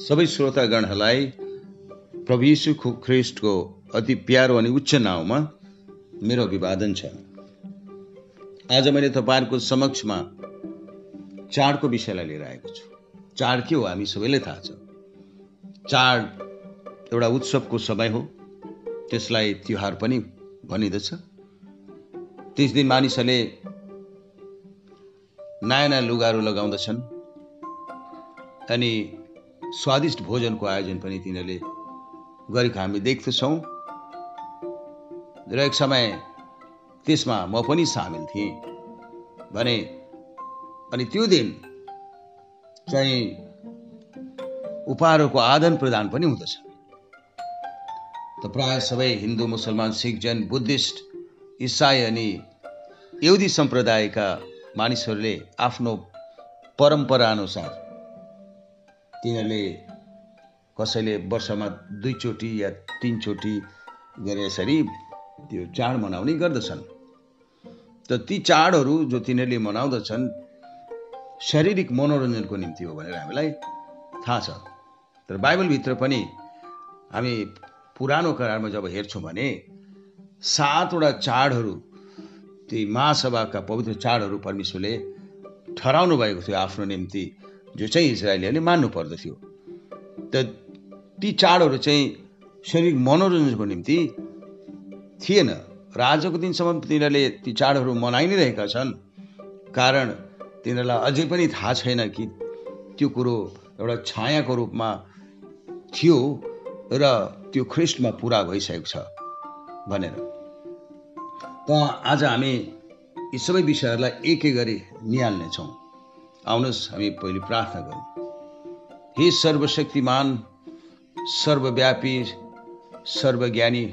सबै श्रोतागणहरूलाई प्रभु यीशु ख्रिस्टको अति प्यारो अनि उच्च नाउँमा मेरो अभिवादन छ। आज मैले तपाईँहरूको समक्षमा चाडको विषयलाई लिएर आएको छु। चाड के हो हामी सबैलाई थाहा छ। चाड एउटा उत्सवको समय हो। त्यसलाई तिहार पनि भनिँदछ। त्यस दिन मानिसहरूले नयाँ नयाँ लुगाहरू लगाउँदछन्। अनि स्वादिष्ट भोजनको आयोजन पनि तिनीहरूले गरेको हामी देख्दछौँ। र एक समय त्यसमा म पनि सामेल थिएँ। भने अनि त्यो दिन चाहिँ उपहारहरूको आदान प्रदान पनि हुँदछ। त प्राय सबै हिन्दू मुसलमान सिख जैन बुद्धिस्ट इसाई अनि यहुदी सम्प्रदायका मानिसहरूले आफ्नो परम्परा अनुसार तिनीहरूले कसैले वर्षमा दुईचोटि या तिनचोटि गरे यसरी त्यो चाड मनाउने गर्दछन्। त ती चाडहरू जो तिनीहरूले मनाउँदछन् शारीरिक मनोरञ्जनको निम्ति हो भनेर हामीलाई थाहा छ। तर बाइबलभित्र पनि हामी पुरानो करारमा जब हेर्छौँ भने सातवटा चाडहरू ती महासभाका पवित्र चाडहरू परमेश्वरले ठहराउनु भएको थियो आफ्नो निम्ति। जो चाहिँ इजरायलीहरूले मान्नु पर्दथ्यो त ती चाडहरू चाहिँ शारीरिक मनोरञ्जनको निम्ति थिएन। र आजको दिनसम्म तिनीहरूले ती चाडहरू मनाइ नै रहेका छन्। कारण तिनीहरूलाई अझै पनि थाहा छैन कि त्यो कुरो एउटा छायाको रूपमा थियो र त्यो ख्रिस्टमा पुरा भइसकेको छ भनेर। त आज हामी यी सबै विषयहरूलाई एक एक गरी निहाल्नेछौँ। आउनुहोस् हामी पहिले प्रार्थना गरौँ। हे सर्वशक्तिमान सर्वव्यापी सर्वज्ञानी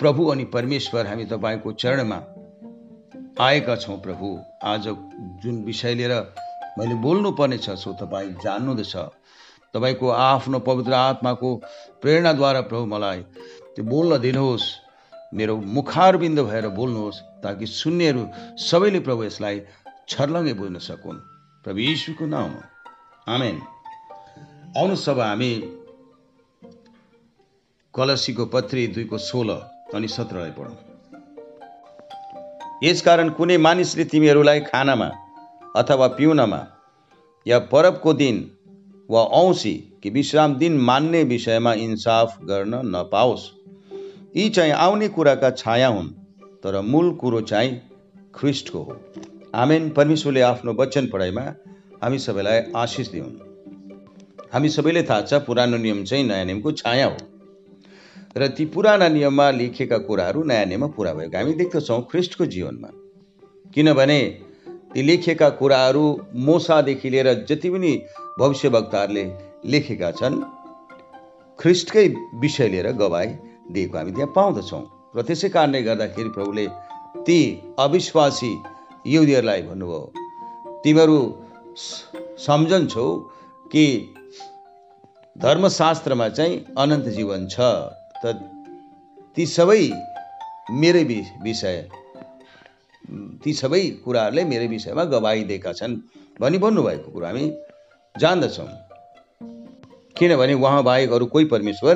प्रभु अनि परमेश्वर हामी तपाईँको चरणमा आएका छौँ प्रभु। आज जुन विषय लिएर मैले बोल्नुपर्ने छ सो तपाईँ जान्नुहुँदछ। तपाईँको आफ्नो पवित्र आत्माको प्रेरणाद्वारा प्रभु मलाई त्यो बोल्न दिनुहोस् मेरो मुखारबिन्द भएर बोल्नुहोस् ताकि सुन्नेहरू सबैले प्रभु यसलाई छर्लङ्गै बुझ्न सकुन्। प्रभु यीशुको नाउँमा आमेन। आउनु सब हामी कलसीको पत्री दुईको सोह्र अनि सत्रलाई पढौँ। यसकारण कुनै मानिसले तिमीहरूलाई खानामा अथवा पिउनमा या परबको दिन वा औँसी कि विश्राम दिन मान्ने विषयमा इन्साफ गर्न नपाओस्। यी चाहिँ आउने कुराका छाया हुन् तर मूल कुरो चाहिँ ख्रिस्टको हो। आमेन परमेश्वरले आफ्नो वचन पढाइमा हामी सबैलाई आशिष दिउन्। हामी सबैले थाहा छ पुरानो नियम चाहिँ नयाँ नियमको छाया हो। र ती पुराना नियममा लेखिएका कुराहरू नयाँ नियममा पुरा भएको। हामी देख्दछौँ ख्रिस्टको जीवनमा। किनभने ती लेखिएका कुराहरू मोसादेखि लिएर जति पनि भविष्यवक्ताहरूले लेखेका छन् ख्रिस्टकै विषय लिएर गवाई दिएको हामी त्यहाँ पाउँदछौँ। र त्यसै कारणले गर्दाखेरि प्रभुले ती अविश्वासी युदीहरूलाई भन्नुभयो तिमीहरू सम्झन्छौ कि धर्मशास्त्रमा चाहिँ अनन्त जीवन छ त ती सबै मेरै विषय ती सबै कुराहरूले मेरो विषयमा गवाई दिएका छन् भनी भन्नुभएको कुरो हामी जान्दछौँ। किनभने उहाँ बाहेक अरू कोही परमेश्वर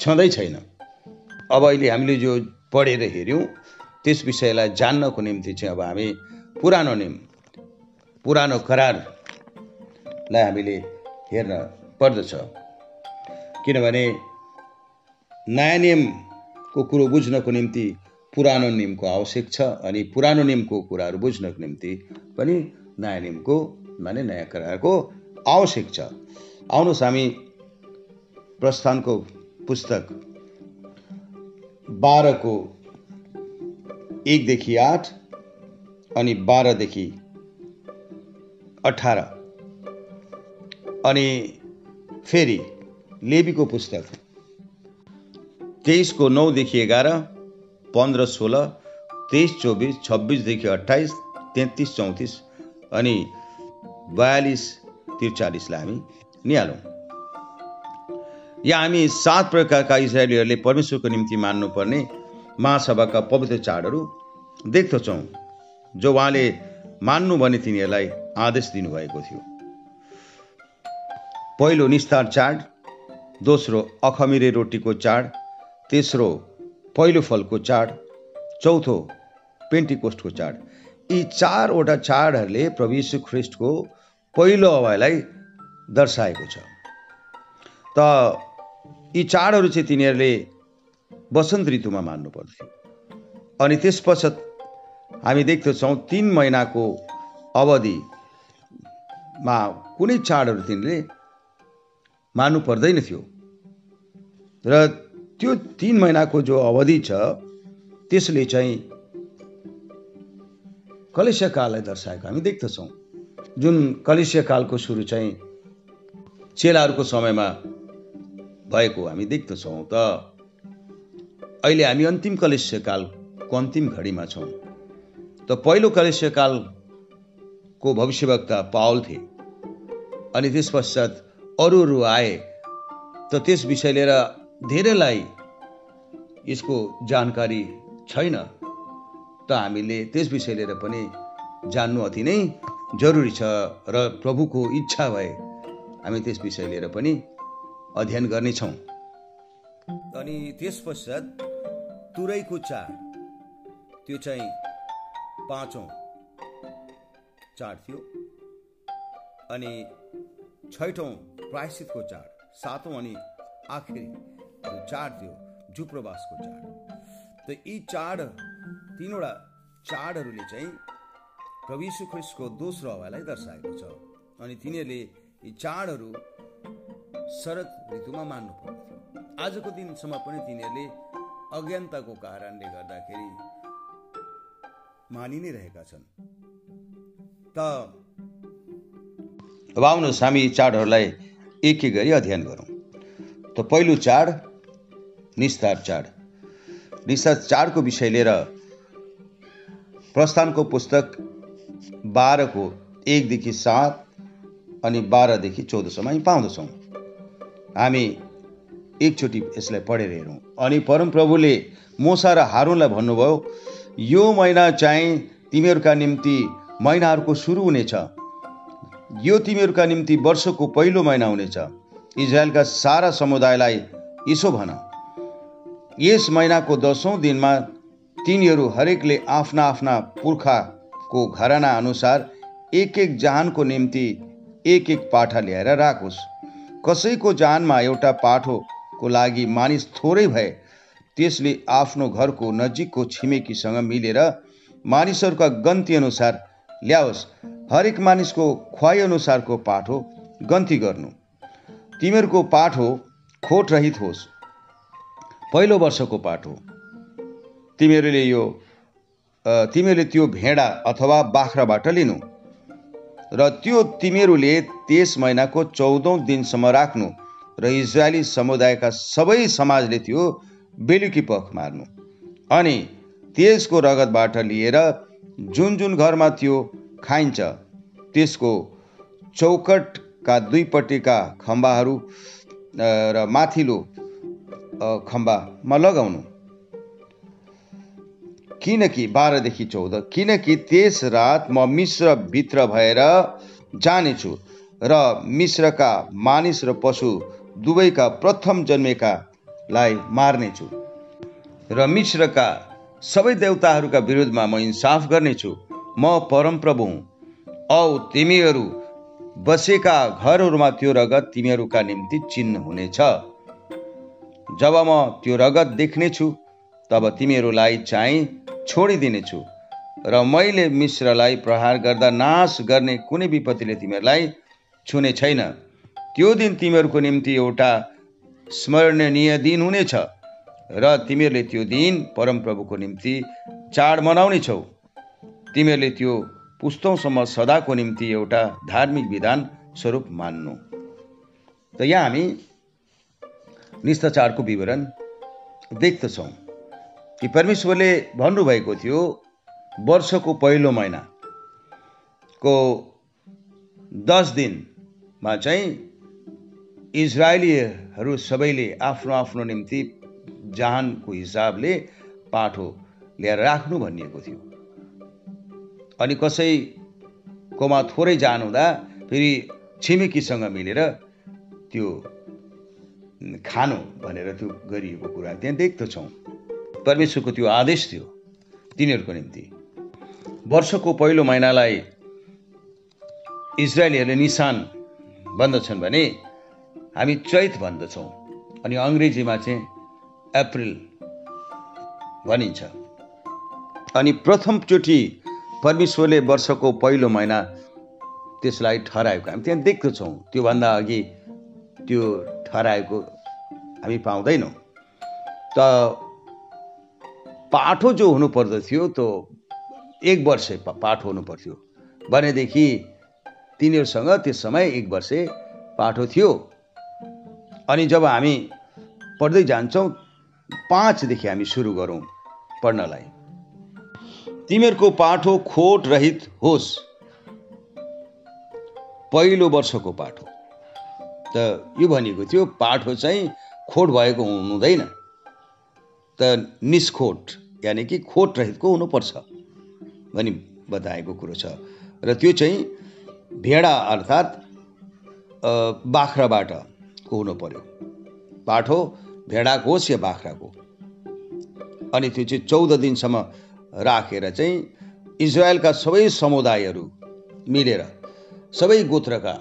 छँदै छैन। अब अहिले हामीले जो पढेर हेऱ्यौँ त्यस विषयलाई जान्नको निम्ति चाहिँ अब हामी पुरानो नियम पुरानो करारलाई हामीले हेर्न पर्दछ। किनभने नयाँ नियमको कुरो बुझ्नको निम्ति पुरानो नियमको आवश्यक छ अनि पुरानो नियमको कुराहरू बुझ्नको निम्ति पनि नयाँ नियमको माने नयाँ करारको आवश्यक छ। आउनुहोस् हामी प्रस्थानको पुस्तक बाह्रको एकदेखि आठ। अनि बाह्रदेखि अठार। अनि फेरि लेबीको पुस्तक। तेइसको नौदेखि एघार पन्ध्र सोह्र तेइस चौबिस छब्बिसदेखि अट्ठाइस तेत्तिस चौतिस अनि बयालिस त्रिचालिसलाई हामी निहालौँ। यहाँ हामी सात प्रकारका इजरायलीहरूले परमेश्वरको निम्ति मान्नुपर्ने महासभाका पवित्र चाडहरू देख्दछौँ। जो उहाँले मान्नु भने तिनीहरूलाई आदेश दिनुभएको थियो। पहिलो निस्तार चाड दोस्रो अखमिरे रोटीको चाड तेस्रो पहिलो फलको चाड चौथो पेन्टिकोस्टको चाड। यी चारवटा चाडहरूले प्रभु यीशु ख्रिस्टको पहिलो अवयलाई दर्शाएको छ। त यी चाडहरू चाहिँ तिनीहरूले वसन्त ऋतुमा मान्नु पर्थ्यो अनि त्यस पश्चात हामी देख्दछौँ तिन महिनाको अवधिमा कुनै चाडहरू तिनले मान्नु पर्दैन थियो। र त्यो तिन महिनाको जो अवधि छ त्यसले चाहिँ कलेश्यकाललाई दर्शाएको हामी देख्दछौँ। जुन कलेश्यकालको सुरु चाहिँ चेलाहरूको समयमा भएको हामी देख्दछौँ त। अहिले हामी अन्तिम कलेश्यकालको अन्तिम घडीमा छौँ। त पहिलो कलेश्यकालको भविष्यवक्ता पावल थिए अनि त्यस पश्चात अरू अरू आए। त त्यस विषय लिएर धेरैलाई यसको जानकारी छैन। त हामीले त्यस विषय लिएर पनि जान्नु अति नै जरुरी छ र प्रभुको इच्छा भए हामी त्यस विषय लिएर पनि अध्ययन गर्नेछौँ। अनि त्यस पश्चात तुरैको चाड त्यो चाहिँ पाँचौँ चाड थियो अनि छैठौँ प्रायश्चितको चाड सातौँ अनि आखिरी चाड थियो जुप्रवासको चाड। त यी चाड तिनवटा चाडहरूले चाहिँ प्रभु ख्रिस्टको दोस्रो हवालाई दर्शाएको छ। अनि तिनीहरूले यी चाडहरू शरद ऋतुमा मान्नु पर्थ्यो आजको दिनसम्म पनि तिनीहरूले अज्ञानताको कारणले गर्दाखेरि मानि नै रहेका छन्। त अब आउनुहोस् हामी चाडहरूलाई एक एक गरी अध्ययन गरौँ। त पहिलो चाड निस्तार चाड। निस्तार चाडको विषय लिएर प्रस्थानको पुस्तक बाह्रको एकदेखि सात अनि बाह्रदेखि चौधसम्म हामी पाउँदछौँ। हामी एकचोटि यसलाई पढेर हेरौँ। अनि परमप्रभुले मोसा र हारुनलाई भन्नुभयो यो महिना चाहिँ तिमीहरूका निम्ति महिनाहरूको सुरु हुनेछ। यो तिमीहरूका निम्ति वर्षको पहिलो महिना हुनेछ। इजरायलका सारा समुदायलाई यसो भन। यस महिनाको दसौँ दिनमा तिनीहरू हरेकले आफ्ना आफ्ना पुर्खाको घराना अनुसार एक एक जहानको निम्ति एक एक पाठा ल्याएर राखोस्। कसैको जहानमा एउटा पाठोको लागि मानिस थोरै भए त्यसले आफ्नो घरको नजिकको छिमेकीसँग मिलेर मानिसहरूका गन्ती अनुसार ल्याओस् हरेक मानिसको ख्वाइ अनुसारको पाठो गन्ती गर्नु। तिमीहरूको पाठो खोट रहित होस्। पहिलो वर्षको पाठो तिमीहरूले यो तिमीहरूले त्यो भेडा अथवा बाख्राबाट लिनु र त्यो तिमीहरूले त्यस महिनाको चौधौँ दिनसम्म राख्नु र इजरायली समुदायका सबै समाजले त्यो बेलुकी पख मार्नु। अनि त्यसको रगतबाट लिएर जुन जुन घरमा त्यो खाइन्छ त्यसको चौकटका दुईपट्टिका खम्बाहरू र माथिल्लो खम्बामा लगाउनु। किनकि बाह्रदेखि चौध किनकि त्यस रात म मिश्रभित्र भएर जानेछु र मिश्रका मानिस र पशु दुवैका प्रथम जन्मेकालाई मार्नेछु र मिश्रका सबै देवताहरूका विरुद्धमा म इन्साफ गर्नेछु म परमप्रभु हुँ। औ तिमीहरू बसेका घरहरूमा त्यो रगत तिमीहरूका निम्ति चिन्ह हुनेछ। जब म त्यो रगत देख्नेछु तब तिमीहरूलाई चाहिँ छोडिदिनेछु र मैले मिश्रलाई प्रहार गर्दा नाश गर्ने कुनै विपत्तिले तिमीहरूलाई छुने छैन। त्यो दिन तिमीहरूको निम्ति एउटा स्मरणीय दिन हुनेछ। र तिमीहरूले त्यो दिन परमप्रभुको निम्ति चाड मनाउनेछौ तिमीहरूले त्यो पुस्तौँसम्म सदाको निम्ति एउटा धार्मिक विधान स्वरूप मान्नु। त यहाँ हामी निष्ठाचारको विवरण देख्दछौँ कि परमेश्वरले भन्नुभएको थियो वर्षको पहिलो महिनाको दस दिनमा चाहिँ इजरायलीहरू सबैले आफ्नो आफ्नो निम्ति जहानको हिसाबले पाठो ल्याएर राख्नु भनिएको थियो। अनि कसैकोमा थोरै जान हुँदा फेरि छिमेकीसँग मिलेर त्यो खानु भनेर त्यो गरिएको कुरा त्यहाँ देख्दछौँ परमेश्वरको त्यो आदेश थियो तिनीहरूको निम्ति। वर्षको पहिलो महिनालाई इजरायलीहरूले निशान भन्दछन् भने हामी चैत भन्दछौँ। अनि अङ्ग्रेजीमा चाहिँ अप्रिल भनिन्छ। अनि प्रथमचोटि परमेश्वरले वर्षको पहिलो महिना त्यसलाई ठहराएको। हामी त्यहाँ देख्दछौँ त्योभन्दा अघि त्यो ठहराएको हामी पाउँदैनौँ। त पाठो जो हुनु पर्दथ्यो त्यो एक वर्ष पाठो हुनु पर्थ्यो भनेदेखि तिनीहरूसँग त्यस समय एक वर्ष पाठो थियो। अनि जब हामी पढ्दै जान्छौँ पाँचदेखि हामी सुरु गरौँ पढ्नलाई। तिमीहरूको पाठो खोट रहित होस्। पहिलो वर्षको पाठो। त यो भनेको थियो पाठो चाहिँ खोट भएको हुँदैन त निष्खोट यानि कि खोट रहितको हुनुपर्छ भनी बताएको कुरो छ। र त्यो चाहिँ भेडा अर्थात् बाख्राबाट को हुनु पर्यो। पाठो भेडाको होस् या बाख्राको? अनि त्यो चाहिँ चौध दिनसम्म राखेर चाहिँ इजरायलका सबै समुदायहरू मिलेर सबै गोत्रका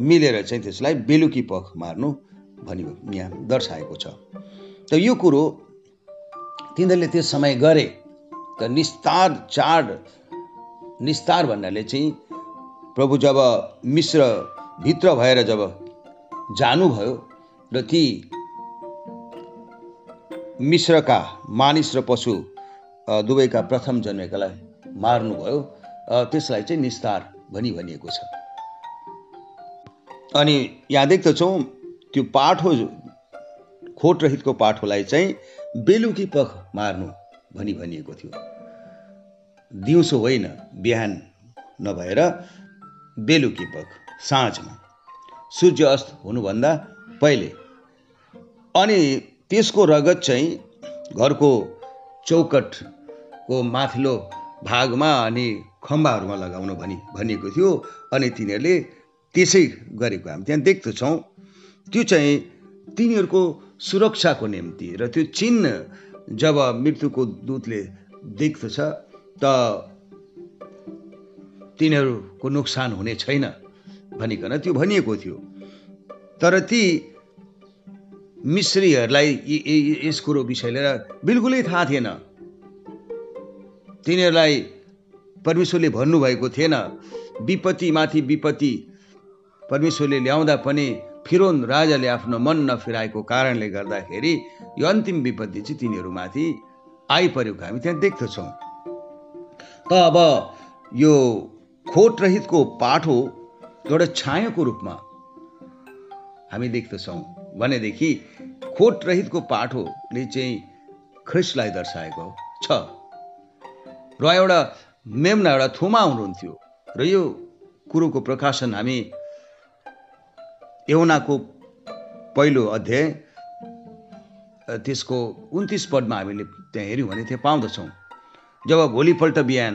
मिलेर चाहिँ त्यसलाई बेलुकी पख मार्नु भनी यहाँ दर्शाएको छ। त यो कुरो तिनीहरूले त्यस समय गरे त निस्तार चाड निस्तार भन्नाले चाहिँ प्रभु जब मिश्र भित्र भएर जब जानुभयो र ती मिश्रका मानिस र पशु दुवैका प्रथम जन्मेकालाई मार्नुभयो। त्यसलाई चाहिँ निस्तार भनी भनिएको छ। अनि यहाँ देख्दछौँ त्यो पाठो खोट रहितको पाठोलाई चाहिँ बेलुकी पख मार्नु भनी भनिएको थियो। दिउँसो होइन बिहान नभएर बेलुकी पख साँझमा। सूर्य अस्त हुनुभन्दा पहिले। अनि त्यसको रगत चाहिँ घरको चौकटको माथिल्लो भागमा अनि खम्बाहरूमा लगाउनु भनी भनिएको थियो। अनि तिनीहरूले त्यसै गरेको हामी त्यहाँ देख्दछौँ त्यो चाहिँ तिनीहरूको सुरक्षाको निम्ति र त्यो चिन्ह जब मृत्युको दूतले देख्दछ त तिनीहरूको नोक्सान हुने छैन। भनिकन त्यो भनिएको थियो। तर ती मिश्रीहरूलाई यस कुरो विषय लिएर बिल्कुलै थाहा थिएन। तिनीहरूलाई परमेश्वरले भन्नुभएको थिएन विपत्तिमाथि विपत्ति परमेश्वरले ल्याउँदा पनि फिरोन राजाले आफ्नो मन नफिराएको कारणले गर्दाखेरि यो अन्तिम विपत्ति चाहिँ तिनीहरूमाथि आइपरेको हामी त्यहाँ देख्दछौँ। त अब यो खोट रहितको पाठो एउटा छायाको रूपमा हामी देख्दछौँ। भनेदेखि खोट रहितको पाठोले चाहिँ ख्रिस्टलाई दर्शाएको छ। र एउटा मेमना एउटा थुमा हुनुहुन्थ्यो। र यो कुरोको प्रकाशन हामी एउनाको पहिलो अध्याय त्यसको उन्तिस पदमा हामीले त्यहाँ हेऱ्यौँ भने त्यहाँ पाउँदछौँ। जब भोलिपल्ट बिहान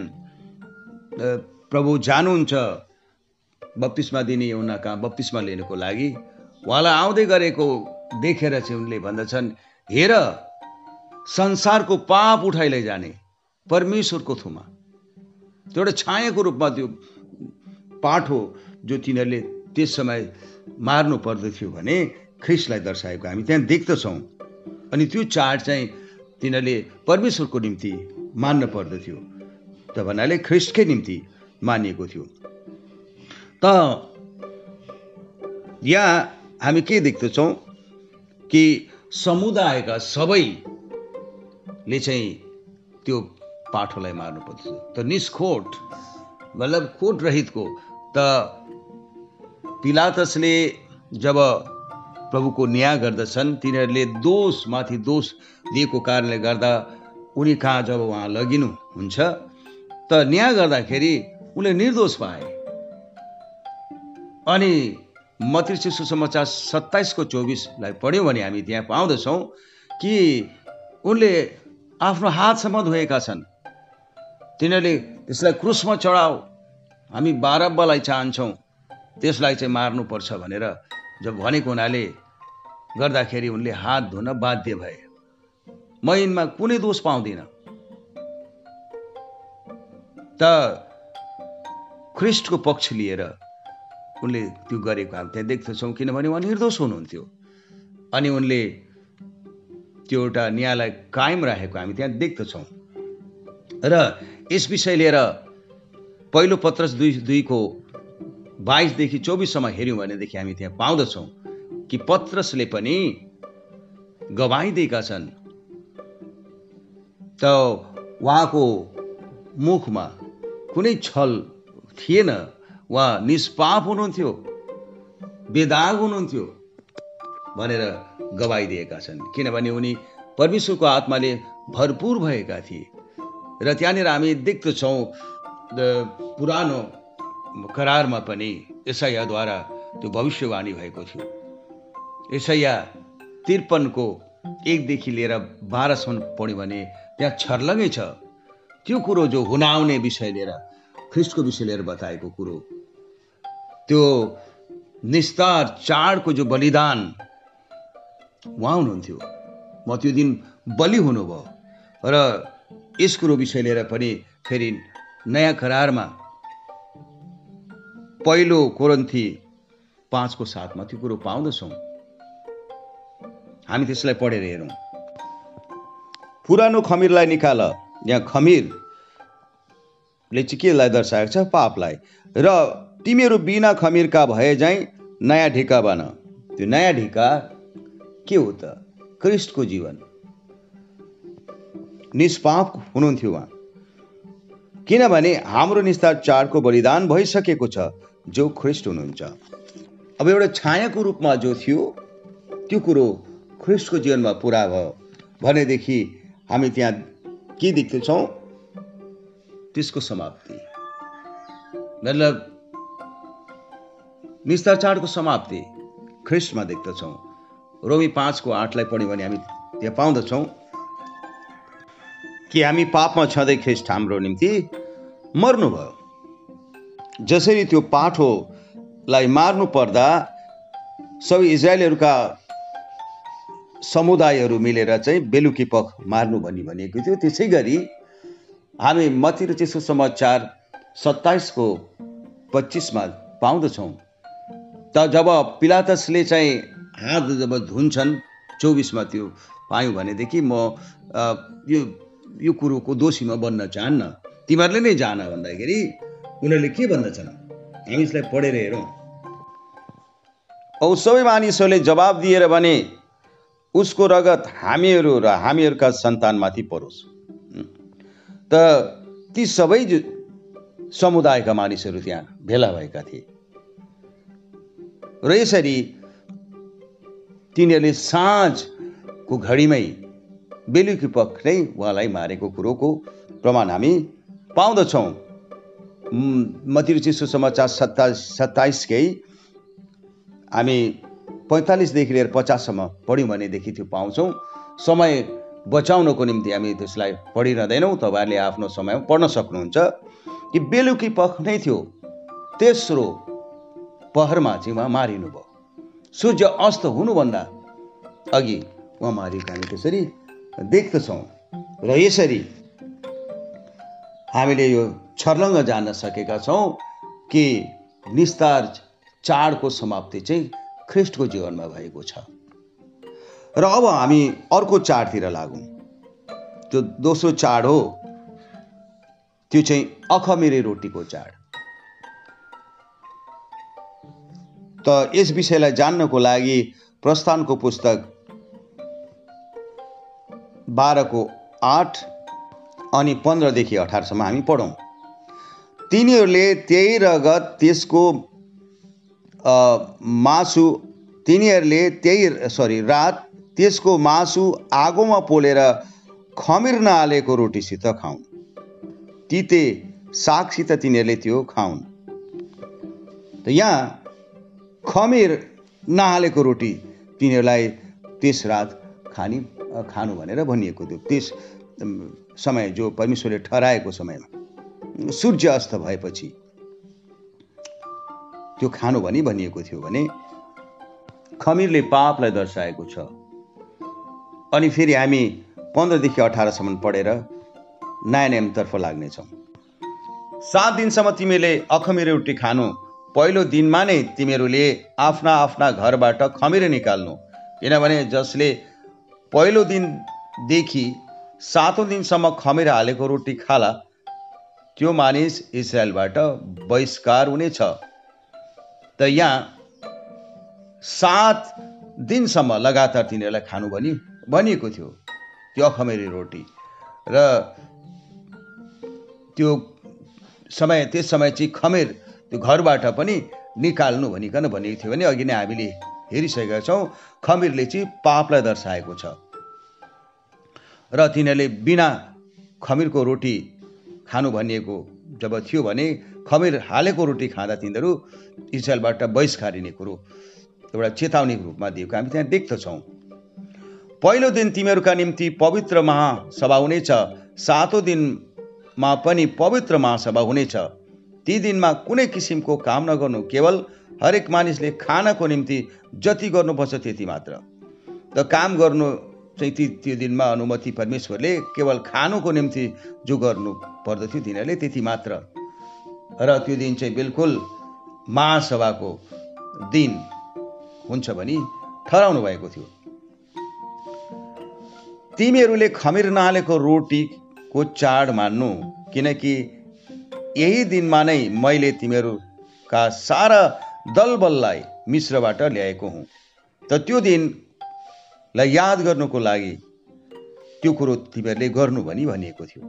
प्रभु जानुहुन्छ बत्तिसमा दिने एउटा कहाँ बत्तिसमा लिनुको लागि उहाँलाई आउँदै गरेको देखेर चाहिँ उनले भन्दछन् हेर संसारको पाप उठाइ जाने परमेश्वरको थुमा। त्यो एउटा छायाको रूपमा त्यो पाठ हो जो तिनीहरूले त्यस समय मार्नु पर्दथ्यो भने ख्रिसलाई दर्शाएको हामी त्यहाँ देख्दछौँ। अनि त्यो चाड चाहिँ तिनीहरूले परमेश्वरको निम्ति मान्न पर्दथ्यो त भन्नाले ख्रिस्टकै निम्ति मानिएको थियो। त यहाँ हामी के देख्दछौँ कि समुदायका सबैले चाहिँ त्यो पाठोलाई मार्नु पर्दछ त निष्खोट मतलब खोट रहितको त पिलातसले जब प्रभुको न्याय गर्दछन् तिनीहरूले दोषमाथि दोष दिएको कारणले गर्दा उनी कहाँ जब उहाँ लगिनु हुन्छ त न्याय गर्दाखेरि उनले निर्दोष पाए। अनि मतिर्सी सुसमाचार सत्ताइसको चौबिसलाई पढ्यौँ भने हामी त्यहाँ पाउँदछौँ कि उनले आफ्नो हातसम्म धोएका छन्। तिनीहरूले त्यसलाई क्रुसमा चढाऊ हामी बारब्बालाई चाहन्छौँ। त्यसलाई चाहिँ मार्नुपर्छ भनेर जब भनेको हुनाले गर्दाखेरि उनले हात धुन बाध्य भए। म कुनै दोष पाउँदिनँ। त ख्रिस्टको पक्ष लिएर उनले त्यो गरेको हामी त्यहाँ देख्दछौँ। किनभने उहाँ निर्दोष हुनुहुन्थ्यो। अनि उनले त्यो एउटा न्यायलाई कायम राखेको हामी त्यहाँ देख्दछौँ। र यस विषय लिएर पहिलो पत्रस दुई दुईको बाइसदेखि चौबिससम्म हेऱ्यौँ भनेदेखि हामी त्यहाँ पाउँदछौँ कि पत्रसले पनि गवाई दिएका छन्। त उहाँको मुखमा कुनै छल थिएन। उहाँ निष्पाप हुनुहुन्थ्यो बेदाग हुनुहुन्थ्यो भनेर गवाई दिएका छन्। किनभने उनी परमेश्वरको आत्माले भरपुर भएका थिए। र त्यहाँनिर हामी देख्दछौँ पुरानो करारमा पनि यसैयाद्वारा त्यो भविष्यवाणी भएको थियो। यसैया त्रिपनको एकदेखि लिएर बाह्रसम्म पढ्यो भने त्यहाँ छर्लङ्गै छ। त्यो कुरो जो हुनाउने विषय लिएर ख्रिस्टको विषय लिएर बताएको कुरो त्यो निस्तार चाडको जो बलिदान उहाँ हुनुहुन्थ्यो। म त्यो दिन बलि हुनुभयो र यस कुरो विषय लिएर पनि फेरि नयाँ करारमा पहिलो कोरन्थी पाँचको साथमा त्यो कुरो पाउँदछौँ। हामी त्यसलाई पढेर हेरौँ। पुरानो खमिरलाई निकाल। यहाँ खमिरले चाहिँ केलाई दर्शाएको छ? पापलाई। र तिमीहरू बिना खमिरका भए चाहिँ नयाँ ढिका बन। त्यो नयाँ ढिका के हो त? क्रिस्टको जीवन। निष्पाप हुनुहुन्थ्यो उहाँ। किनभने हाम्रो निस्तार चाडको बलिदान भइसकेको छ जो ख्रिस्ट हुनुहुन्छ। अब एउटा छायाको रूपमा जो थियो त्यो कुरो ख्रिस्टको जीवनमा पुरा भयो। भनेदेखि हामी त्यहाँ के देख्दछौँ? त्यसको समाप्ति। मतलब निस्तार चाडको समाप्ति ख्रिस्टमा देख्दछौँ। रोमी पाँचको आठलाई पढ्यौँ भने हामी त्यहाँ पाउँदछौँ। कि हामी पापमा छँदै ख्रिस्ट हाम्रो निम्ति मर्नुभयो। जसरी त्यो पाठोलाई मार्नु पर्दा सबै इजरायलहरूका समुदायहरू मिलेर चाहिँ बेलुकी पख मार्नु भनी भनिएको थियो। त्यसै गरी हामी मती र चिसो समाचार सत्ताइसको पच्चिसमा पाउँदछौँ। त जब पिलातसले चाहिँ हात जब धुन्छन् चौबिसमा त्यो पायौँ भनेदेखि म यो यो कुरोको दोषी म बन्न चाहन्न। तिमीहरूले नै जान भन्दाखेरि उनीहरूले के भन्दछन्? हामी यसलाई पढेर हेरौँ। औ सबै मानिसहरूले जवाब दिएर भने उसको रगत हामीहरू र हामीहरूका सन्तानमाथि परोस्। त ती सबै समुदायका मानिसहरू त्यहाँ भेला भएका थिए। र यसरी तिनीहरूले साँझको घडीमै बेलुकी पख नै उहाँलाई मारेको कुरोको प्रमाण हामी पाउँदछौँ। मतिर समाचार सत्ताइस सत्ताइसकै हामी पैँतालिसदेखि लिएर पचाससम्म पढ्यौँ भनेदेखि त्यो पाउँछौँ। समय बचाउनको निम्ति हामी त्यसलाई पढिरहँदैनौँ तपाईँहरूले आफ्नो समयमा पढ्न सक्नुहुन्छ। कि बेलुकी पख नै थियो तेस्रो पहरमा चाहिँ उहाँ मारिनुभयो। सूर्य अस्त हुनुभन्दा अघि उहाँ मारिएको हामी त्यसरी देख्दछौँ। र यसरी हामीले यो छर्लङ्ग जान्न सकेका छौँ कि निस्तार चाडको समाप्ति चाहिँ ख्रिस्टको जीवनमा भएको छ। र अब हामी अर्को चाडतिर लागौँ। त्यो दोस्रो चाड हो त्यो चाहिँ अखमेरे रोटीको चाड। त यस विषयलाई जान्नको लागि प्रस्थानको पुस्तक बाह्रको आठ अनि पन्ध्रदेखि अठारसम्म हामी पढौँ। तिनीहरूले त्यही रगत त्यसको मासु तिनीहरूले त्यही सरी रात त्यसको मासु आगोमा पोलेर खमिर नहालेको रोटीसित खाउन्। तिते सागसित तिनीहरूले त्यो खाउन्। त यहाँ खमिर नहालेको रोटी तिनीहरूलाई त्यस रात खाने खानु भनेर भनिएको थियो। त्यस समय जो परमेश्वरले ठहराएको समयमा। सूर्य अस्त भएपछि त्यो खानु भनी भनिएको थियो भने खमिरले पापलाई दर्शाएको छ। अनि फेरि हामी पन्ध्रदेखि अठारसम्म पढेर नयाँ नियमतर्फ लाग्नेछौँ। सात दिनसम्म तिमीले अखमिर रोटी खानु पहिलो दिनमा नै तिमीहरूले आफ्ना आफ्ना घरबाट खमिर निकाल्नु। किनभने जसले पहिलो दिनदेखि सातौँ दिनसम्म खमेर हालेको रोटी खाला त्यो मानिस इजरायलबाट बहिष्कार हुनेछ। त यहाँ सात दिनसम्म लगातार तिनीहरूलाई खानु भनी भनिएको थियो त्यो अखमेरी रोटी। र त्यो समय त्यस समय चाहिँ खमेर त्यो घरबाट पनि निकाल्नु भनिकन भनेको थियो भने अघि नै हामीले हेरिसकेका छौँ। खमिरले चाहिँ पापलाई दर्शाएको छ। र तिनीहरूले बिना खमिरको रोटी खानु भनिएको जब थियो भने खमिर हालेको रोटी खाँदा तिनीहरू इजरायलबाट बहिष्कारिने कुरो एउटा चेतावनीको रूपमा दिएको हामी त्यहाँ देख्दछौँ। पहिलो दिन तिमीहरूका निम्ति पवित्र महासभा हुनेछ। सातौँ दिनमा पनि पवित्र महासभा हुनेछ। ती दिनमा कुनै किसिमको काम नगर्नु केवल हरेक मानिसले खानको निम्ति जति गर्नुपर्छ त्यति मात्र। त काम गर्नु चाहिँ ती त्यो दिनमा अनुमति परमेश्वरले केवल खानुको निम्ति जो गर्नु पर्दथ्यो तिनीहरूले त्यति मात्र। र त्यो दिन चाहिँ बिल्कुल महासभाको दिन हुन्छ भनी ठहराउनु भएको थियो। तिमीहरूले खमिर नहालेको रोटीको चाड मान्नु किनकि यही दिनमा नै मैले तिमीहरूका सारा दलबललाई मिश्रबाट ल्याएको हुँ। त त्यो दिन लाई याद गर्नुको लागि त्यो कुरो तिमीहरूले गर्नु भनी भनिएको थियो।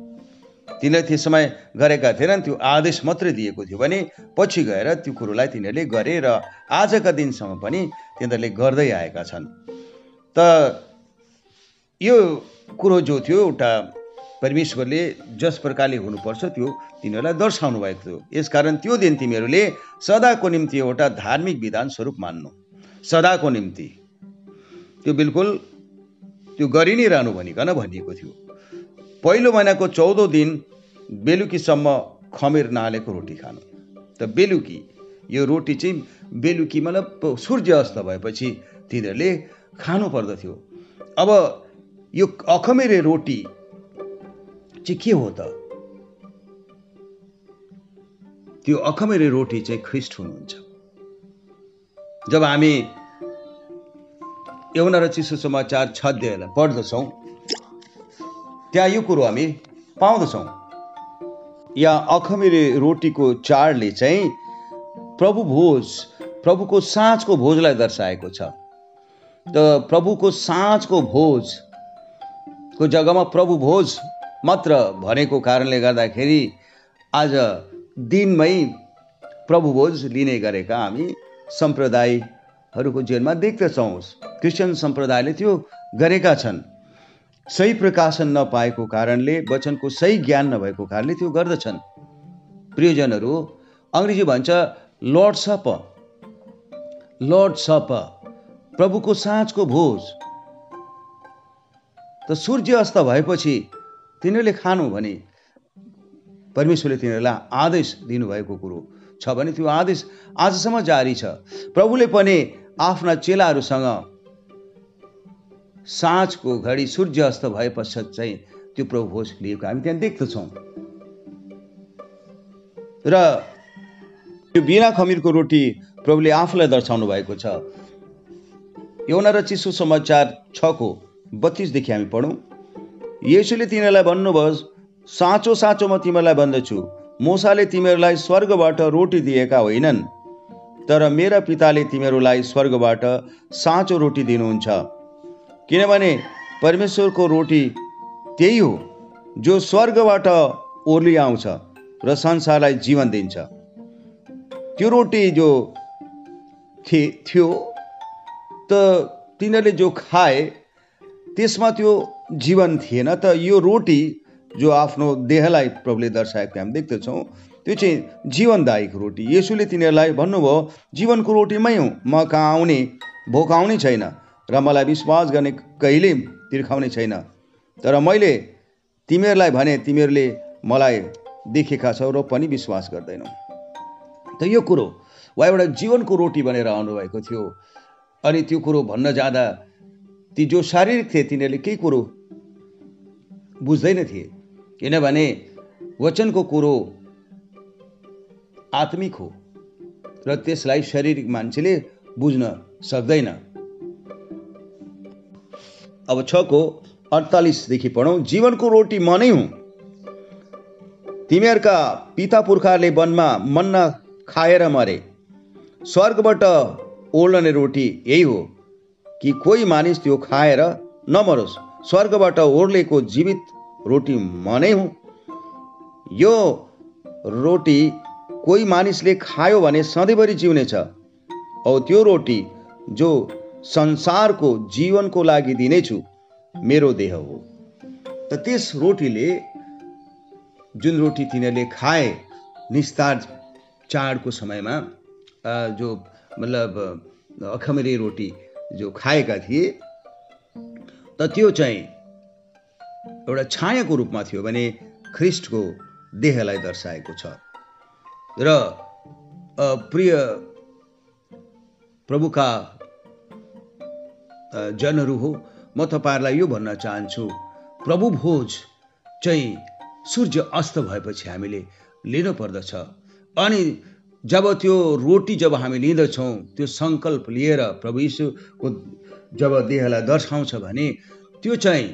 तिनीहरूले त्यो समय गरेका थिएनन् त्यो आदेश मात्रै दिएको थियो भने पछि गएर त्यो कुरोलाई तिनीहरूले गरे र आजका दिनसम्म पनि तिनीहरूले गर्दै आएका छन्। त यो कुरो जो थियो एउटा परमेश्वरले जस प्रकारले हुनुपर्छ त्यो तिनीहरूलाई दर्शाउनु भएको थियो। यसकारण त्यो दिन तिमीहरूले सदाको निम्ति एउटा धार्मिक विधान स्वरूप मान्नु। सदाको निम्ति। त्यो बिल्कुल त्यो गरि नै रहनु भनिकन भनिएको थियो। पहिलो महिनाको चौधौँ दिन बेलुकीसम्म खमेर नहालेको रोटी खानु। त बेलुकी यो रोटी चाहिँ बेलुकी मतलब सूर्य अस्त भएपछि तिनीहरूले खानु पर्दथ्यो। अब यो अखमेरे रोटी चाहिँ के हो त? त्यो अखमेरे रोटी चाहिँ ख्रिस्ट हुनुहुन्छ। जब हामी यौन र चिसो समाचार छ अध्यायलाई पढ्दछौँ त्यहाँ यो कुरो हामी पाउँदछौँ। या अखमिरे रोटीको चाडले चाहिँ प्रभु भोज प्रभुको साँझको भोजलाई दर्शाएको छ। त प्रभुको साँझको भोजको जग्गामा प्रभु भोज मात्र भनेको कारणले गर्दाखेरि आज दिनमै प्रभु भोज लिने गरेका हामी सम्प्रदाय हरूको जीवनमा देख्दछौँ। क्रिस्चियन सम्प्रदायले त्यो गरेका छन्। सही प्रकाशन नपाएको कारणले वचनको सही ज्ञान नभएको कारणले त्यो गर्दछन्। प्रियजनहरू अङ्ग्रेजी भन्छ लर्ड सप लर्ड सप प्रभुको साँझको भोज। त सूर्य अस्त भएपछि तिनीहरूले खानु भने परमेश्वरले तिनीहरूलाई आदेश दिनुभएको कुरो छ भने त्यो आदेश आजसम्म जारी छ। प्रभुले पनि आफ्ना चेलाहरूसँग साँझको घडी सूर्य अस्त भए पश्चात चाहिँ त्यो प्रभु भोज लिएको। हामी त्यहाँ देख्दछौँ। र त्यो बिना खमिरको रोटी प्रभुले आफूलाई दर्शाउनु भएको छ। यौना र चिसो समाचार छको बत्तिसदेखि हामी पढौँ। यसुले तिनीहरूलाई भन्नुभयो साँचो साँचो म तिमीहरूलाई भन्दछु मोसाले तिमीहरूलाई स्वर्गबाट रोटी दिएका होइनन् तर मेरा पिताले तिमीहरूलाई स्वर्गबाट साँचो रोटी दिनुहुन्छ। किनभने परमेश्वरको रोटी त्यही हो जो स्वर्गबाट ओर्ली आउँछ र संसारलाई जीवन दिन्छ। त्यो रोटी जो थियो त तिनीहरूले जो खाए त्यसमा त्यो जीवन थिएन त यो रोटी जो आफ्नो देहलाई प्रभुले दर्शाएको हामी देख्दछौँ त्यो चाहिँ जीवनदायक रोटी। यसुले तिनीहरूलाई भन्नुभयो जीवनको रोटी मै हुँ म कहाँ आउने भोक आउने छैन र मलाई विश्वास गर्ने कहिले तिर्खाउने छैन। तर मैले तिमीहरूलाई भने तिमीहरूले मलाई देखेका छौ र पनि विश्वास गर्दैनौ। त यो कुरो वा एउटा जीवनको रोटी भनेर आउनुभएको थियो। अनि त्यो कुरो भन्न जाँदा ती जो शारीरिक थिए तिनीहरूले केही कुरो बुझ्दैन थिए। किनभने वचनको कुरो आत्मिक हो र त्यसलाई शारीरिक मान्छेले बुझ्न सक्दैन। अब छको अडतालिसदेखि पढौँ। जीवनको रोटी म नै हुँ। तिमीहरूका पिता पुर्खाहरूले वनमा मन्ना खाएर मरे। स्वर्गबाट ओर्लने रोटी यही हो कि कोही मानिस त्यो खाएर नमरोस्। स्वर्गबाट ओर्लेको जीवित रोटी म नै हुँ। यो रोटी कोही मानिसले खायो भने सधैँभरि जिउनेछ। औ त्यो रोटी जो संसारको जीवनको लागि दिनेछु मेरो देह हो। त त्यस रोटीले जुन रोटी तिनीहरूले खाए निस्तार चाडको समयमा जो मतलब अखमेरी रोटी जो खाएका थिए त्यो चाहिँ एउटा छायाको रूपमा थियो भने ख्रिस्टको देहलाई दर्शाएको छ। र प्रिय प्रभुका जनहरू हो म तपाईँहरूलाई यो भन्न चाहन्छु प्रभु भोज चाहिँ सूर्य अस्त भएपछि हामीले लिनु पर्दछ अनि जब त्यो रोटी जब हामी लिँदछौँ त्यो सङ्कल्प लिएर प्रभु यीशुको जब देहलाई दर्शाउँछ भने त्यो चाहिँ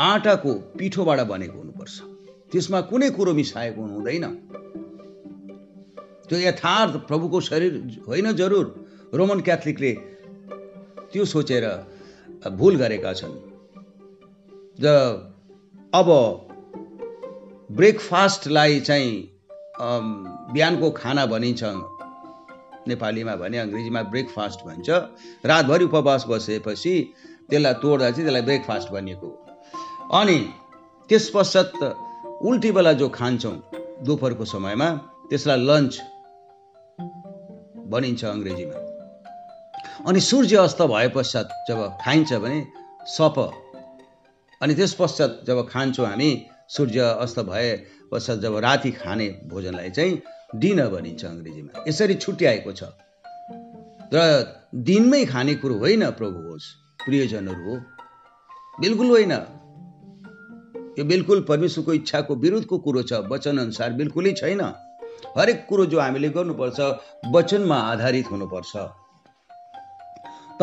आँटाको पिठोबाट बनेको हुनुपर्छ। त्यसमा कुनै कुरो मिसाएको हुँदैन। त्यो यथार्थ प्रभुको शरीर होइन जरुर। रोमन क्याथलिकले त्यो सोचेर भुल गरेका छन्। र अब ब्रेकफास्टलाई चाहिँ बिहानको खाना भनिन्छ। नेपालीमा भने अङ्ग्रेजीमा ब्रेकफास्ट भन्छ। रातभरि उपवास बसेपछि त्यसलाई तोड्दा चाहिँ त्यसलाई ब्रेकफास्ट भनिएको अनि त्यस पश्चात उल्टी बेला जो खान्छौँ दोपहरको समयमा त्यसलाई लन्च भनिन्छ अङ्ग्रेजीमा। अनि सूर्य अस्त भए पश्चात जब खाइन्छ भने सप। अनि त्यस पश्चात जब खान्छौँ हामी सूर्य अस्त भए पश्चात जब राति खाने भोजनलाई चाहिँ डिनर भनिन्छ अङ्ग्रेजीमा। यसरी छुट्याएको छ। र दिनमै खाने कुरो होइन प्रभु होस् प्रियजनहरू हो। बिल्कुल होइन। यो बिल्कुल परमेश्वरको इच्छाको विरुद्धको कुरो छ। वचन अनुसार बिल्कुलै छैन। हरेक कुरो जो हामीले गर्नुपर्छ वचनमा आधारित हुनुपर्छ। त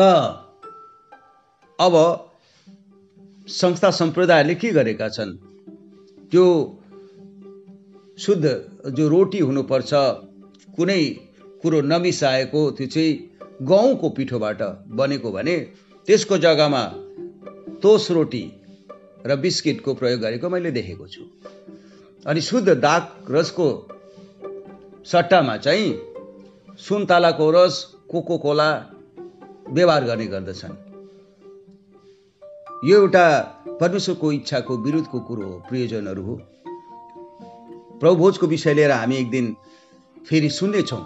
अब संस्था सम्प्रदायले के गरेका छन्? त्यो शुद्ध जो रोटी हुनुपर्छ कुनै कुरो नमिसाएको त्यो चाहिँ गहुँको पिठोबाट बनेको भने त्यसको जग्गामा तोस रोटी र बिस्किटको प्रयोग गरेको मैले देखेको छु। अनि शुद्ध दाग रसको सट्टामा चाहिँ सुन्तलाको रस कोको कोला व्यवहार गर्ने गर्दछन्। यो एउटा परमेश्वरको इच्छाको विरुद्धको कुरो हो प्रियजनहरू हो। प्रभुभोजको विषय लिएर हामी एक दिन फेरि सुन्नेछौँ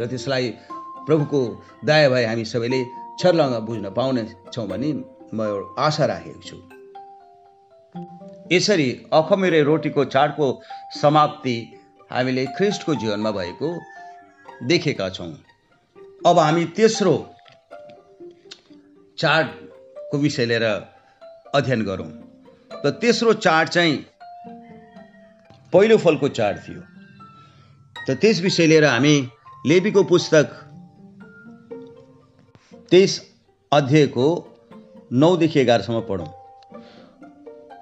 र त्यसलाई प्रभुको दया भए हामी सबैले छर्लङ्ग बुझ्न पाउनेछौँ भन्ने म आशा राखेको छु। यसरी अखमेरे रोटीको चाडको समाप्ति हामीले ख्रिस्टको जीवनमा भएको देखेका छौँ। अब हामी तेस्रो चाडको विषय लिएर अध्ययन गरौँ। र तेस्रो चाड चाहिँ पहिलो फलको चाड थियो। त त्यस विषय लिएर हामी लेबीको पुस्तक तेइस अध्यायको नौदेखि एघारसम्म पढौँ।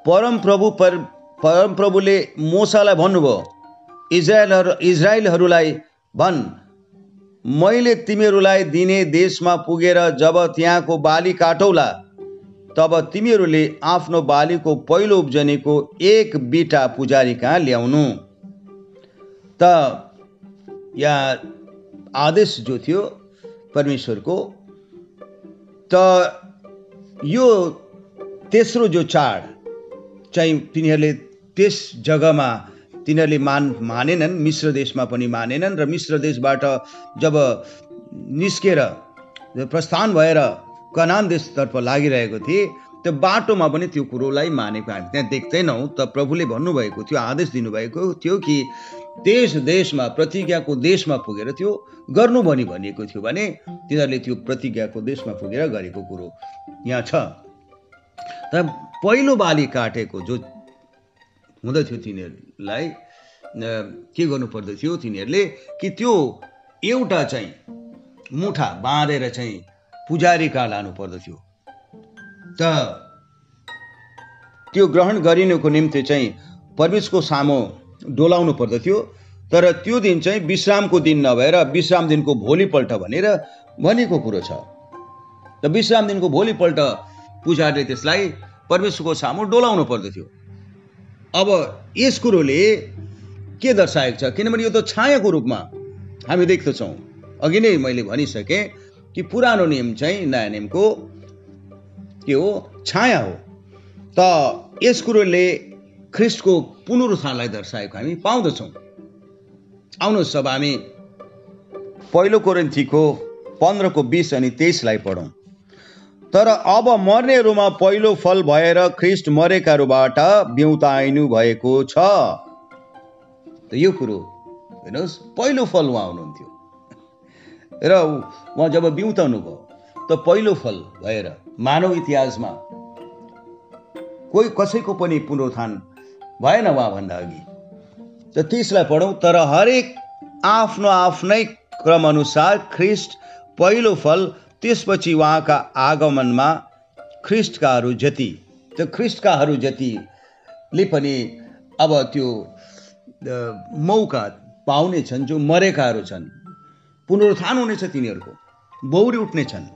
परम प्रभु पर परम प्रभुले मोसालाई भन्नुभयो इजरायलहरू इजरायलहरूलाई भन् मैले तिमीहरूलाई दिने देशमा पुगेर जब त्यहाँको बाली काटौला तब तिमीहरूले आफ्नो बालीको पहिलो उब्जनीको एक बिटा पुजारी कहाँ ल्याउनु? त यहाँ आदेश जो थियो परमेश्वरको त यो तेस्रो जो चाड चाहिँ तिनीहरूले त्यस जग्गामा तिनीहरूले मान मानेनन् मिश्र देशमा पनि मानेनन् र मिश्र देशबाट जब निस्केर प्रस्थान भएर कनान देशतर्फ लागिरहेको थिए त्यो बाटोमा पनि त्यो कुरोलाई मानेको हामी त्यहाँ देख्दैनौँ। त प्रभुले भन्नुभएको थियो आदेश दिनुभएको थियो कि देश देशमा प्रतिज्ञाको देशमा पुगेर त्यो गर्नु भनी भनिएको थियो भने तिनीहरूले त्यो प्रतिज्ञाको देशमा पुगेर गरेको कुरो। यहाँ छ। तर पहिलो बाली काटेको जो हुँदथ्यो तिनीहरूलाई के गर्नु पर्दथ्यो तिनीहरूले कि त्यो एउटा चाहिँ मुठा बाँधेर चाहिँ पुजारी कहाँ लानु पर्दथ्यो त त्यो ग्रहण गरिनुको निम्ति चाहिँ परमेशको सामु डोलाउनु पर्दथ्यो तर त्यो दिन चाहिँ विश्रामको दिन नभएर विश्राम दिनको भोलिपल्ट भनेर भनेको कुरो छ। र विश्राम दिनको भोलिपल्ट पुजारीले त्यसलाई परमेश्वरको सामु डोलाउनु पर्दथ्यो अब यस कुरोले के दर्शाएको छ? किनभने यो त छायाको रूपमा हामी देख्दछौँ। अघि नै मैले भनिसकेँ कि पुरानो नियम चाहिँ नयाँ नियमको के हो? छाया हो। त यस कुरोले ख्रिस्टको पुनरुत्थानलाई दर्शाएको हामी पाउँदछौँ। आउनुहोस् अब हामी पहिलो कोरेन्थीको पन्ध्रको बिस अनि तेइसलाई पढौँ। तर अब मर्नेहरूमा पहिलो फल भएर ख्रिस्ट मरेकाहरूबाट बिउताइनु भएको छ। त यो कुरो हेर्नुहोस् पहिलो फल उहाँ हुनुहुन्थ्यो। र उहाँ जब बिउताउनु भयो त पहिलो फल भएर मानव इतिहासमा कोही कसैको पनि पुनरुत्थान भएन उहाँभन्दा अघि। त त्यसलाई पढौँ तर हरेक आफ्नो आफ्नै क्रमअनुसार ख्रिस्ट पहिलो फल त्यसपछि उहाँका आगमनमा ख्रिस्टकाहरू जति त्यो ख्रिस्टकाहरू जतिले पनि अब त्यो मौका पाउने छन् जो मरेकाहरू छन् पुनरुत्थान हुनेछ तिनीहरूको। बौरी उठ्नेछन्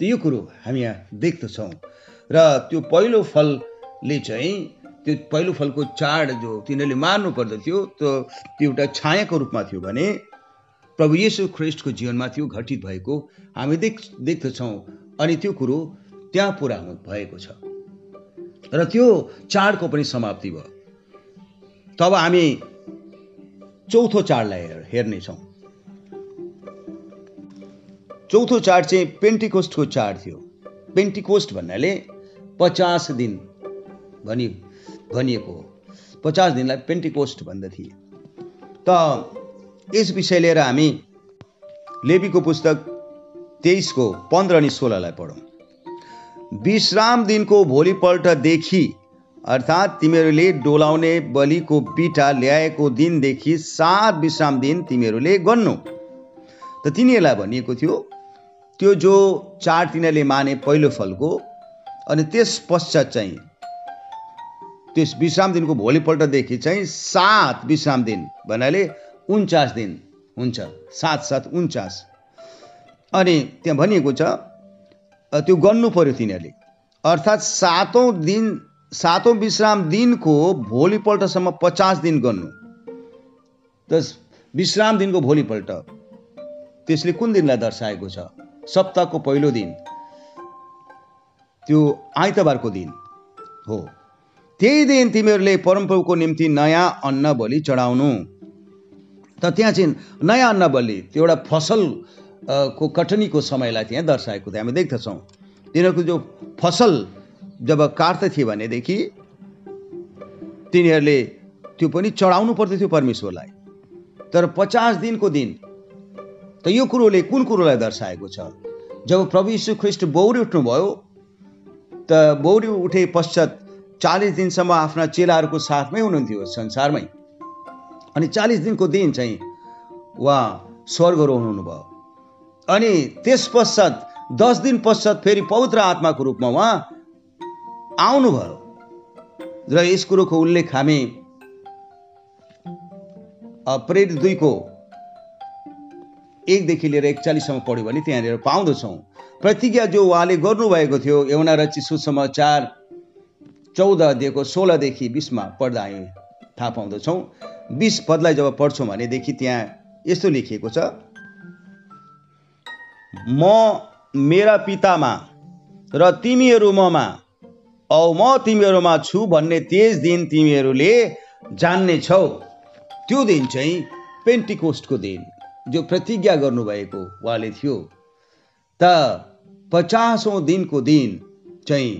यो कुरो हामी यहाँ देख्दछौँ। र त्यो पहिलो फलले चाहिँ त्यो पहिलो फलको चाड जो तिनीहरूले मार्नु पर्दथ्यो त्यो त्यो एउटा छायाको रूपमा थियो भने प्रभु येसु ख्रिस्टको जीवनमा त्यो घटित भएको हामी देख देख्दछौँ। अनि त्यो कुरो त्यहाँ पुरा भएको छ। र त्यो चाडको पनि समाप्ति भयो। तब हामी चौथो चाडलाई हेर्नेछौँ। चौथो चाड चाहिँ पेन्टिकोस्टको चाड थियो। पेन्टिकोस्ट भन्नाले पचास दिन भनि भनिएको हो। पचास दिनलाई पेन्टिकोस्ट भन्दथे। त यस विषय लिएर हामी लेबीको पुस्तक तेइसको पन्ध्र अनि सोह्रलाई पढौँ। विश्राम दिनको भोलिपल्टदेखि अर्थात् तिमीहरूले डोलाउने बलिको पिठा ल्याएको दिनदेखि सात विश्राम दिन तिमीहरूले गर्नु। त तिनीहरूलाई भनिएको थियो त्यो जो चाड तिनीहरूले माने पहिलो फलको अनि त्यस पश्चात चाहिँ त्यस विश्राम दिनको भोलिपल्टदेखि चाहिँ सात विश्राम दिन भन्नाले उन्चास दिन हुन्छ सात सात उन्चास। अनि त्यहाँ भनिएको छ त्यो गर्नु पर्यो तिनीहरूले। अर्थात् सातौँ दिन सातौँ विश्राम दिनको भोलिपल्टसम्म पचास दिन गर्नु। त विश्राम दिनको भोलिपल्ट। त्यसले कुन दिनलाई दर्शाएको छ? सप्ताहको पहिलो दिन। त्यो आइतबारको दिन हो। त्यही दिन तिमीहरूले परमप्रभुको निम्ति नयाँ अन्न बलि चढाउनु। त त्यहाँ चाहिँ नयाँ अन्न बलि त्यो एउटा फसल को कटनीको समयलाई त्यहाँ दर्शाएको थियो। हामी देख्दछौँ। तिनीहरूको जो फसल जब काट्दथे भनेदेखि तिनीहरूले त्यो पनि चढाउनु पर्दथ्यो परमेश्वरलाई। तर पचास दिनको दिन त यो कुरोले कुन कुरोलाई दर्शाएको छ? जब प्रभु यीशु ख्रिस्ट बौरी उठ्नुभयो त बौरी उठे पश्चात चालिस दिनसम्म आफ्ना चेलाहरूको साथमै हुनुहुन्थ्यो संसारमै। अनि चालिस दिनको दिन चाहिँ उहाँ स्वर्ग हुनुभयो। अनि त्यस पश्चात दस दिन पश्चात फेरि पवित्र आत्माको रूपमा उहाँ आउनुभयो। र यस कुरोको उल्लेख हामी प्रेरित दुईको एकदेखि लिएर एकचालिससम्म पढ्यो भने त्यहाँनिर पाउँदछौँ। प्रतिज्ञा जो उहाँले गर्नुभएको थियो एउटा रची सुसमाचार चौध अध्ययको सोह्रदेखि बिसमा पढ्दा हामी थाहा पाउँदछौँ। बिस पदलाई जब पढ्छौँ भनेदेखि त्यहाँ यस्तो लेखिएको छ म मेरा पितामा र तिमीहरू ममा औ म तिमीहरूमा छु भन्ने त्यस दिन तिमीहरूले जान्ने छौ। त्यो दिन चाहिँ पेन्टिकोस्टको दिन जो प्रतिज्ञा गर्नुभएको उहाँले थियो। त पचासौँ दिनको दिन चाहिँ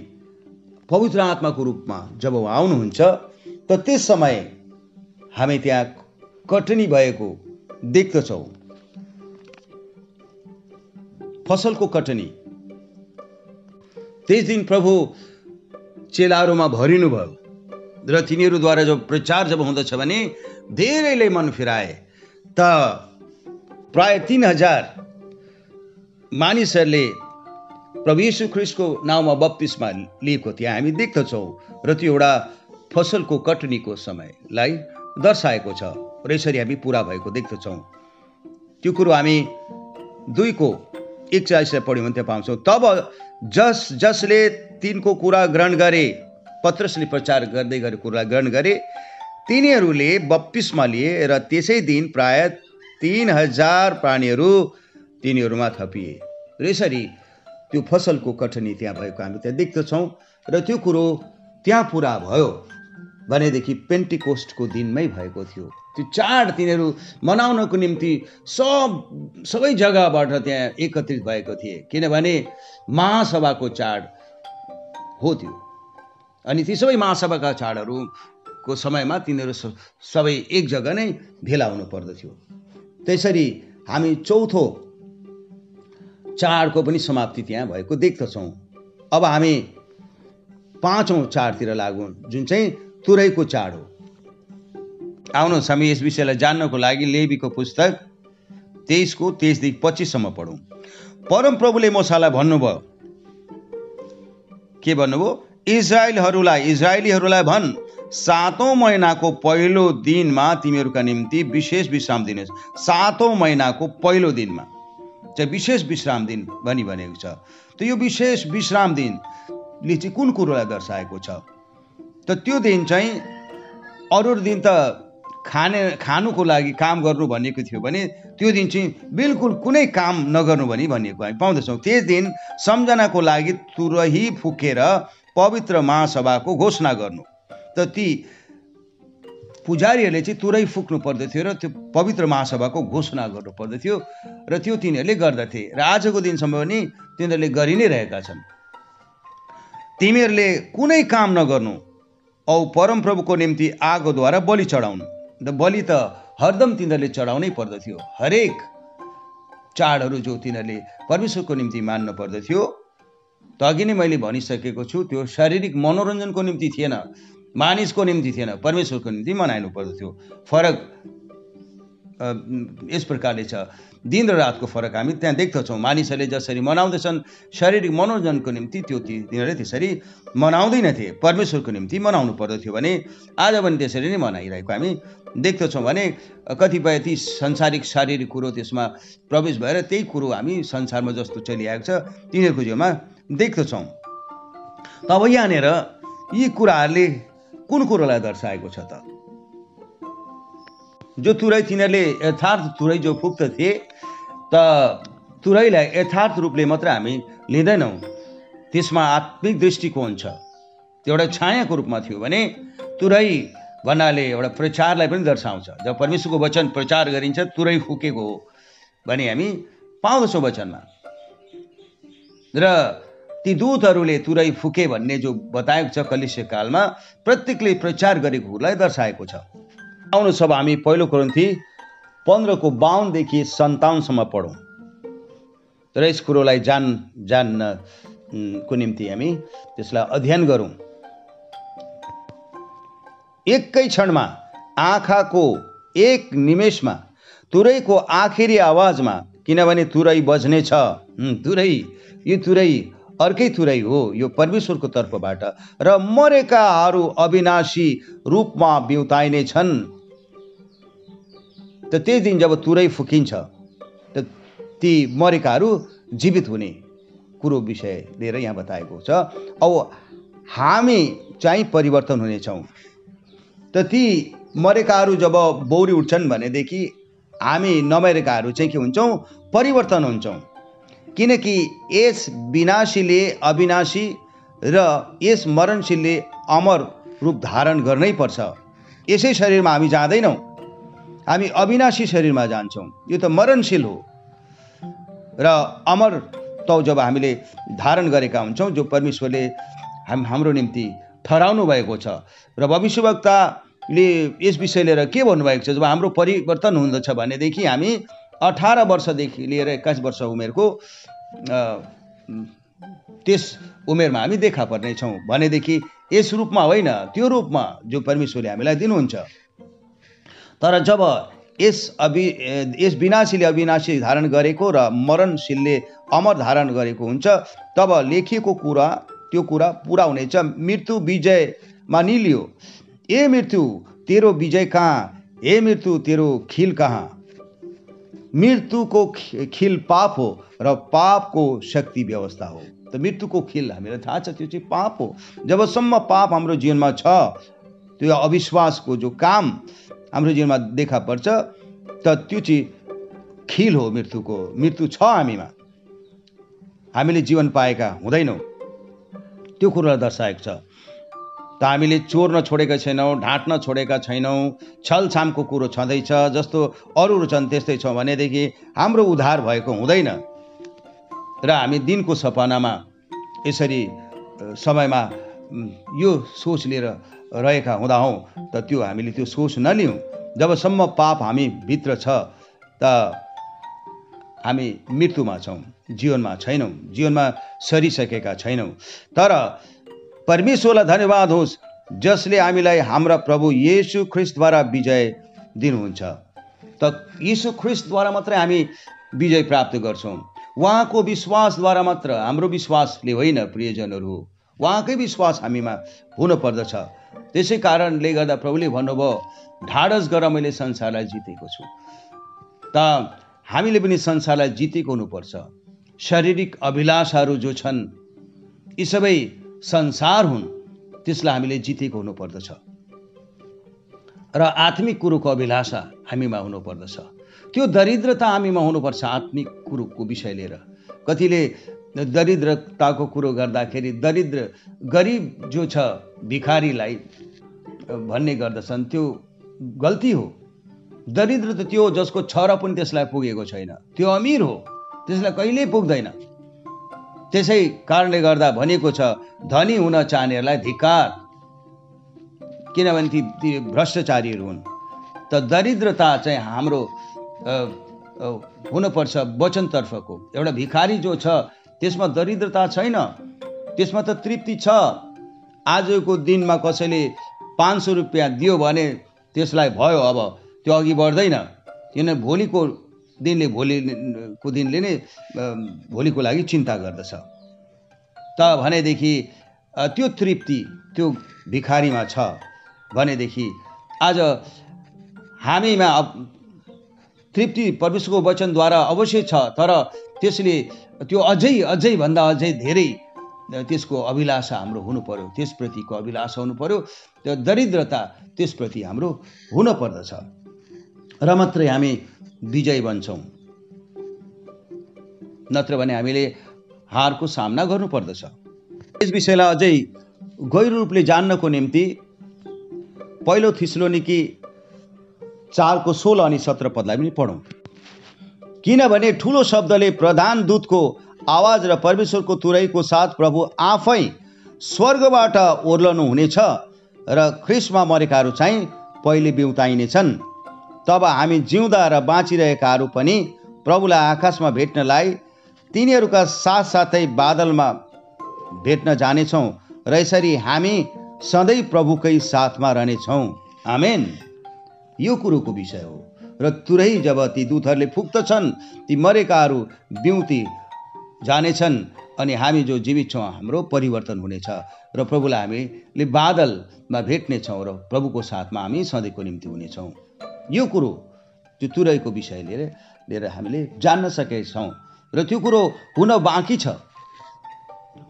पवित्र आत्माको रूपमा जब उहाँ आउनुहुन्छ त त्यस समय हामी त्यहाँ कटनी भएको देख्दछौँ। फसलको कटनी। त्यस दिन प्रभु चेलाहरूमा भरिनुभयो र तिनीहरूद्वारा जब प्रचार जब हुँदछ भने धेरैले मन फिराए। त प्राय तिन हजार मानिसहरूले प्रभु यीशु ख्रिस्टको नाउँमा बत्तिसमा लिएको त्यहाँ हामी देख्दछौँ र त्यो एउटा फसलको कटनीको समयलाई दर्शाएको छ र यसरी हामी पुरा भएको देख्दछौँ। त्यो कुरो हामी दुईको एकचालिसलाई पढ्यौँ भने त्यहाँ पाउँछौँ। तब जस जसले तिनको कुरा ग्रहण गरे पत्रसले प्रचार गर्दै गरे कुरालाई ग्रहण गरे तिनीहरूले बत्तिसमा लिए र त्यसै दिन प्राय तिन हजार प्राणीहरू तिनीहरूमा थपिए। र यसरी त्यो फसलको कटनी त्यहाँ भएको हामी त्यहाँ देख्दछौँ र त्यो कुरो त्यहाँ पुरा भयो भनेदेखि पेन्टिकोस्टको दिनमै भएको थियो। त्यो चाड तिनीहरू मनाउनको निम्ति सब सबै जग्गाबाट त्यहाँ एकत्रित भएको थिए। किनभने महासभाको चाड हो त्यो। अनि ती सबै महासभाका चाडहरूको समयमा तिनीहरू सबै एक जग्गा नै भेला हुनु पर्दथ्यो। त्यसरी हामी चौथो चाडको पनि समाप्ति त्यहाँ भएको देख्दछौँ। अब हामी पाँचौँ चाडतिर लागौँ जुन चाहिँ तुरैको चाड हो। आउनुहोस् हामी यस विषयलाई जान्नको लागि लेबीको पुस्तक तेइसको तेइसदेखि पच्चिससम्म पढौँ। परम प्रभुले मोसालाई भन्नुभयो के भन्नुभयो? इजरायलहरूलाई इजरायलीहरूलाई भन् सातौँ महिनाको पहिलो दिनमा तिमीहरूका निम्ति विशेष विश्राम दिनुहोस् सातौँ महिनाको पहिलो दिनमा। चाहिँ विशेष विश्राम दिन भनी भनेको छ। त यो विशेष विश्राम दिनले चाहिँ कुन कुरोलाई दर्शाएको छ? त त्यो दिन चाहिँ अरू दिन त खाने खानुको लागि काम गर्नु भनेको थियो भने त्यो दिन चाहिँ बिल्कुल कुनै काम नगर्नु भनी भनिएको हामी पाउँदछौँ। त्यस दिन सम्झनाको लागि तुरही फुकेर पवित्र महासभाको घोषणा गर्नु। त ती पुजारीहरूले चाहिँ तुरै फुक्नु पर्दथ्यो र त्यो पवित्र महासभाको घोषणा गर्नु पर्दथ्यो र त्यो तिनीहरूले गर्दथे। र आजको दिनसम्म पनि तिनीहरूले गरि नै रहेका छन्। तिमीहरूले कुनै काम नगर्नु औ परमप्रभुको निम्ति आगोद्वारा बलि चढाउनु। र बलि त हरदम तिनीहरूले चढाउनै पर्दथ्यो। हरेक चाडहरू जो तिनीहरूले परमेश्वरको निम्ति मान्नु पर्दथ्यो त अघि नै मैले भनिसकेको छु त्यो शारीरिक मनोरञ्जनको निम्ति थिएन मानिसको निम्ति थिएन परमेश्वरको निम्ति मनाइनु पर्दथ्यो। फरक यस प्रकारले छ। दिन र रातको फरक हामी त्यहाँ देख्दछौँ। मानिसहरूले जसरी मनाउँदछन् शारीरिक मनोरञ्जनको निम्ति त्यो तिनीहरूले त्यसरी मनाउँदैनथे परमेश्वरको निम्ति मनाउनु पर्दथ्यो भने आज पनि त्यसरी नै मनाइरहेको हामी देख्दछौँ भने कतिपय ती संसारिक शारीरिक कुरो त्यसमा प्रवेश भएर त्यही कुरो हामी संसारमा जस्तो चलिआएको छ तिनीहरूको जिउमा देख्दछौँ। तब यहाँनिर यी कुराहरूले कुन कुरोलाई दर्शाएको छ त? जो तुरै तिनीहरूले यथार्थ तुरै जो फुक्दथे त तुरैलाई यथार्थ रूपले मात्र हामी लिँदैनौँ। त्यसमा आत्मिक दृष्टिकोण छ त्यो एउटा छायाको रूपमा थियो भने तुरै भन्नाले एउटा प्रचारलाई पनि दर्शाउँछ। जब परमेश्वरको वचन प्रचार गरिन्छ तुरै फुकेको हो भने हामी पाउँदछौँ वचनमा। र ती दूतहरूले तुरै फुके भन्ने जो बताएको छ कलिसे कालमा प्रत्येकले प्रचार गरेको कुरोलाई दर्शाएको छ। आउनु सब हामी पहिलो कुरन्थी पन्ध्रको बाहुनदेखि सन्ताउन्नसम्म पढौँ। र यस कुरोलाई जान जान्नको निम्ति हामी त्यसलाई अध्ययन गरौँ। एकै क्षणमा आँखाको एक निमेषमा तुरैको आखिरी आवाजमा किनभने तुरै बज्नेछ तुरै यो तुरै अर्कै तुरै हो यो परमेश्वरको तर्फबाट। र मरेकाहरू अविनाशी रूपमा बिउताइने छन् त त्यही दिन जब तुरै फुकिन्छ त ती मरेकाहरू जीवित हुने कुरो विषय लिएर यहाँ बताएको छ। अब हामी चाहिँ परिवर्तन हुनेछौँ त ती मरेकाहरू जब बौरी उठ्छन् भनेदेखि हामी नमरेकाहरू चाहिँ के हुन्छौँ? परिवर्तन हुन्छौँ। किनकि यस विनाशीले अविनाशी र यस मरणशीलले अमर रूप धारण गर्नै पर्छ। यसै शरीरमा हामी जाँदैनौँ। हामी अविनाशी शरीरमा जान्छौँ। यो त मरणशील हो। र अमर त जब हामीले धारण गरेका हुन्छौँ जो परमेश्वरले हाम हाम्रो निम्ति ठहराउनु भएको छ। र भविष्यवक्ता ले यस विषय लिएर के भन्नुभएको छ? जब हाम्रो परिवर्तन हुँदछ भनेदेखि हामी अठार वर्षदेखि लिएर एक्काइस वर्ष उमेरको त्यस उमेरमा हामी देखा पर्नेछौँ भनेदेखि यस रूपमा होइन त्यो रूपमा जो परमेश्वरले हामीलाई दिनुहुन्छ। तर जब यस अवि यस विनाशीले अविनाशी धारण गरेको र मरणशीलले अमर धारण गरेको हुन्छ तब लेखिएको कुरा त्यो कुरा पुरा हुनेछ। मृत्यु विजयमा निलियो। ए मृत्यु तेरो विजय कहाँ? हे मृत्यु तेरो खिल कहाँ? मृत्युको खिल पाप हो र पापको शक्ति व्यवस्था हो। त मृत्युको खिल हामीलाई थाहा छ त्यो चाहिँ पाप हो। जबसम्म पाप हाम्रो जीवनमा छ त्यो अविश्वासको जो काम हाम्रो जीवनमा देखा पर्छ त त्यो चाहिँ खिल हो मृत्युको। मृत्यु छ हामीमा। हामीले जीवन पाएका हुँदैनौँ। त्यो कुरोलाई दर्शाएको छ। त हामीले चोर्न छोडेका छैनौँ ढाँट्न छोडेका छैनौँ छलछामको कुरो छँदैछ जस्तो अरूहरू छन् त्यस्तै छ भनेदेखि हाम्रो उद्धार भएको हुँदैन। र हामी दिनको सपनामा यसरी समयमा यो सोच लिएर रहेका हुँदा हौँ त त्यो हामीले त्यो सोच नलिउँ जबसम्म पाप हामी भित्र छ त हामी मृत्युमा छौँ जीवनमा छैनौँ जीवनमा सरिसकेका छैनौँ। तर परमेश्वरलाई धन्यवाद होस् जसले हामीलाई हाम्रा प्रभु येसु ख्रिस्टद्वारा विजय दिनुहुन्छ। त यीशु ख्रिस्टद्वारा मात्रै हामी विजय प्राप्त गर्छौँ। उहाँको विश्वासद्वारा मात्र हाम्रो विश्वासले होइन प्रियजनहरू। उहाँकै विश्वास हामीमा हुनुपर्दछ। त्यसै कारणले गर्दा प्रभुले भन्नुभयो ढाडस गर मैले संसारलाई जितेको छु। त हामीले पनि संसारलाई जितेको हुनुपर्छ। शारीरिक अभिलाषाहरू जो छन् यी सबै संसार हुन् त्यसलाई हामीले जितेको हुनुपर्दछ। र आत्मिक कुरोको अभिलाषा हामीमा हुनुपर्दछ। त्यो दरिद्रता हामीमा हुनुपर्छ आत्मिक कुरोको विषय लिएर। कतिले दरिद्रताको कुरो गर्दाखेरि दरिद्र गरिब जो छ भिखारीलाई भन्ने गर्दछन् त्यो गल्ती हो। दरिद्र त त्यो जसको छ र पनि त्यसलाई पुगेको छैन। त्यो अमिर हो। त्यसलाई कहिल्यै पुग्दैन। त्यसै कारणले गर्दा भनेको छ धनी हुन चाहनेहरूलाई धिकार किनभने ती ती भ्रष्टाचारीहरू हुन्। त दरिद्रता चाहिँ हाम्रो हुनुपर्छ वचनतर्फको। एउटा भिखारी जो छ त्यसमा दरिद्रता छैन। त्यसमा त तृप्ति छ। आजको दिनमा कसैले पाँच सौ रुपियाँ दियो भने त्यसलाई भयो अब। त्यो अघि बढ्दैन। किन भोलिको दिनले भोलिको दिनले नै भोलिको लागि चिन्ता गर्दछ। त भनेदेखि त्यो तृप्ति त्यो भिखारीमा छ। भनेदेखि आज हामीमा तृप्ति परमेश्वरको वचनद्वारा अवश्य छ। तर त्यसले त्यो अझै अझै भन्दा अझै धेरै त्यसको अभिलाषा हाम्रो हुनु पर्यो त्यसप्रतिको अभिलाषा हुनु पर्यो त्यो दरिद्रता त्यसप्रति हाम्रो हुन पर्दछ। र मात्रै हामी विजय बन्छौँ। नत्र भने हामीले हारको सामना गर्नुपर्दछ यस विषयलाई अझै गहिरो रूपले जान्नको निम्ति पहिलो थिस्लोनिकी चारको सोह्र अनि सत्र पदलाई पनि पढौँ। किनभने ठुलो शब्दले प्रधान दूतको आवाज र परमेश्वरको तुरैको साथ प्रभु आफै स्वर्गबाट ओर्लनु हुनेछ र ख्रिसमा मरेकाहरू चाहिँ पहिले बिउताइनेछन्। तब हामी जिउँदा र बाँचिरहेकाहरू पनि प्रभुलाई आकाशमा भेट्नलाई तिनीहरूका साथसाथै बादलमा भेट्न जानेछौँ र यसरी हामी सधैँ प्रभुकै साथमा रहनेछौँ। आमेन। यो कुरोको विषय हो। र तुरै जब ती दूतहरूले फुक्दछन् ती मरेकाहरू बिउती जानेछन् अनि हामी जो जीवित छौँ हाम्रो परिवर्तन हुनेछ र प्रभुलाई हामीले बादलमा भेट्नेछौँ र प्रभुको साथमा हामी सधैँको निम्ति हुनेछौँ। यो कुरो त्यो तुरैको विषय लिएर लिएर हामीले जान्न सकेछौँ र त्यो कुरो हुन बाँकी छ।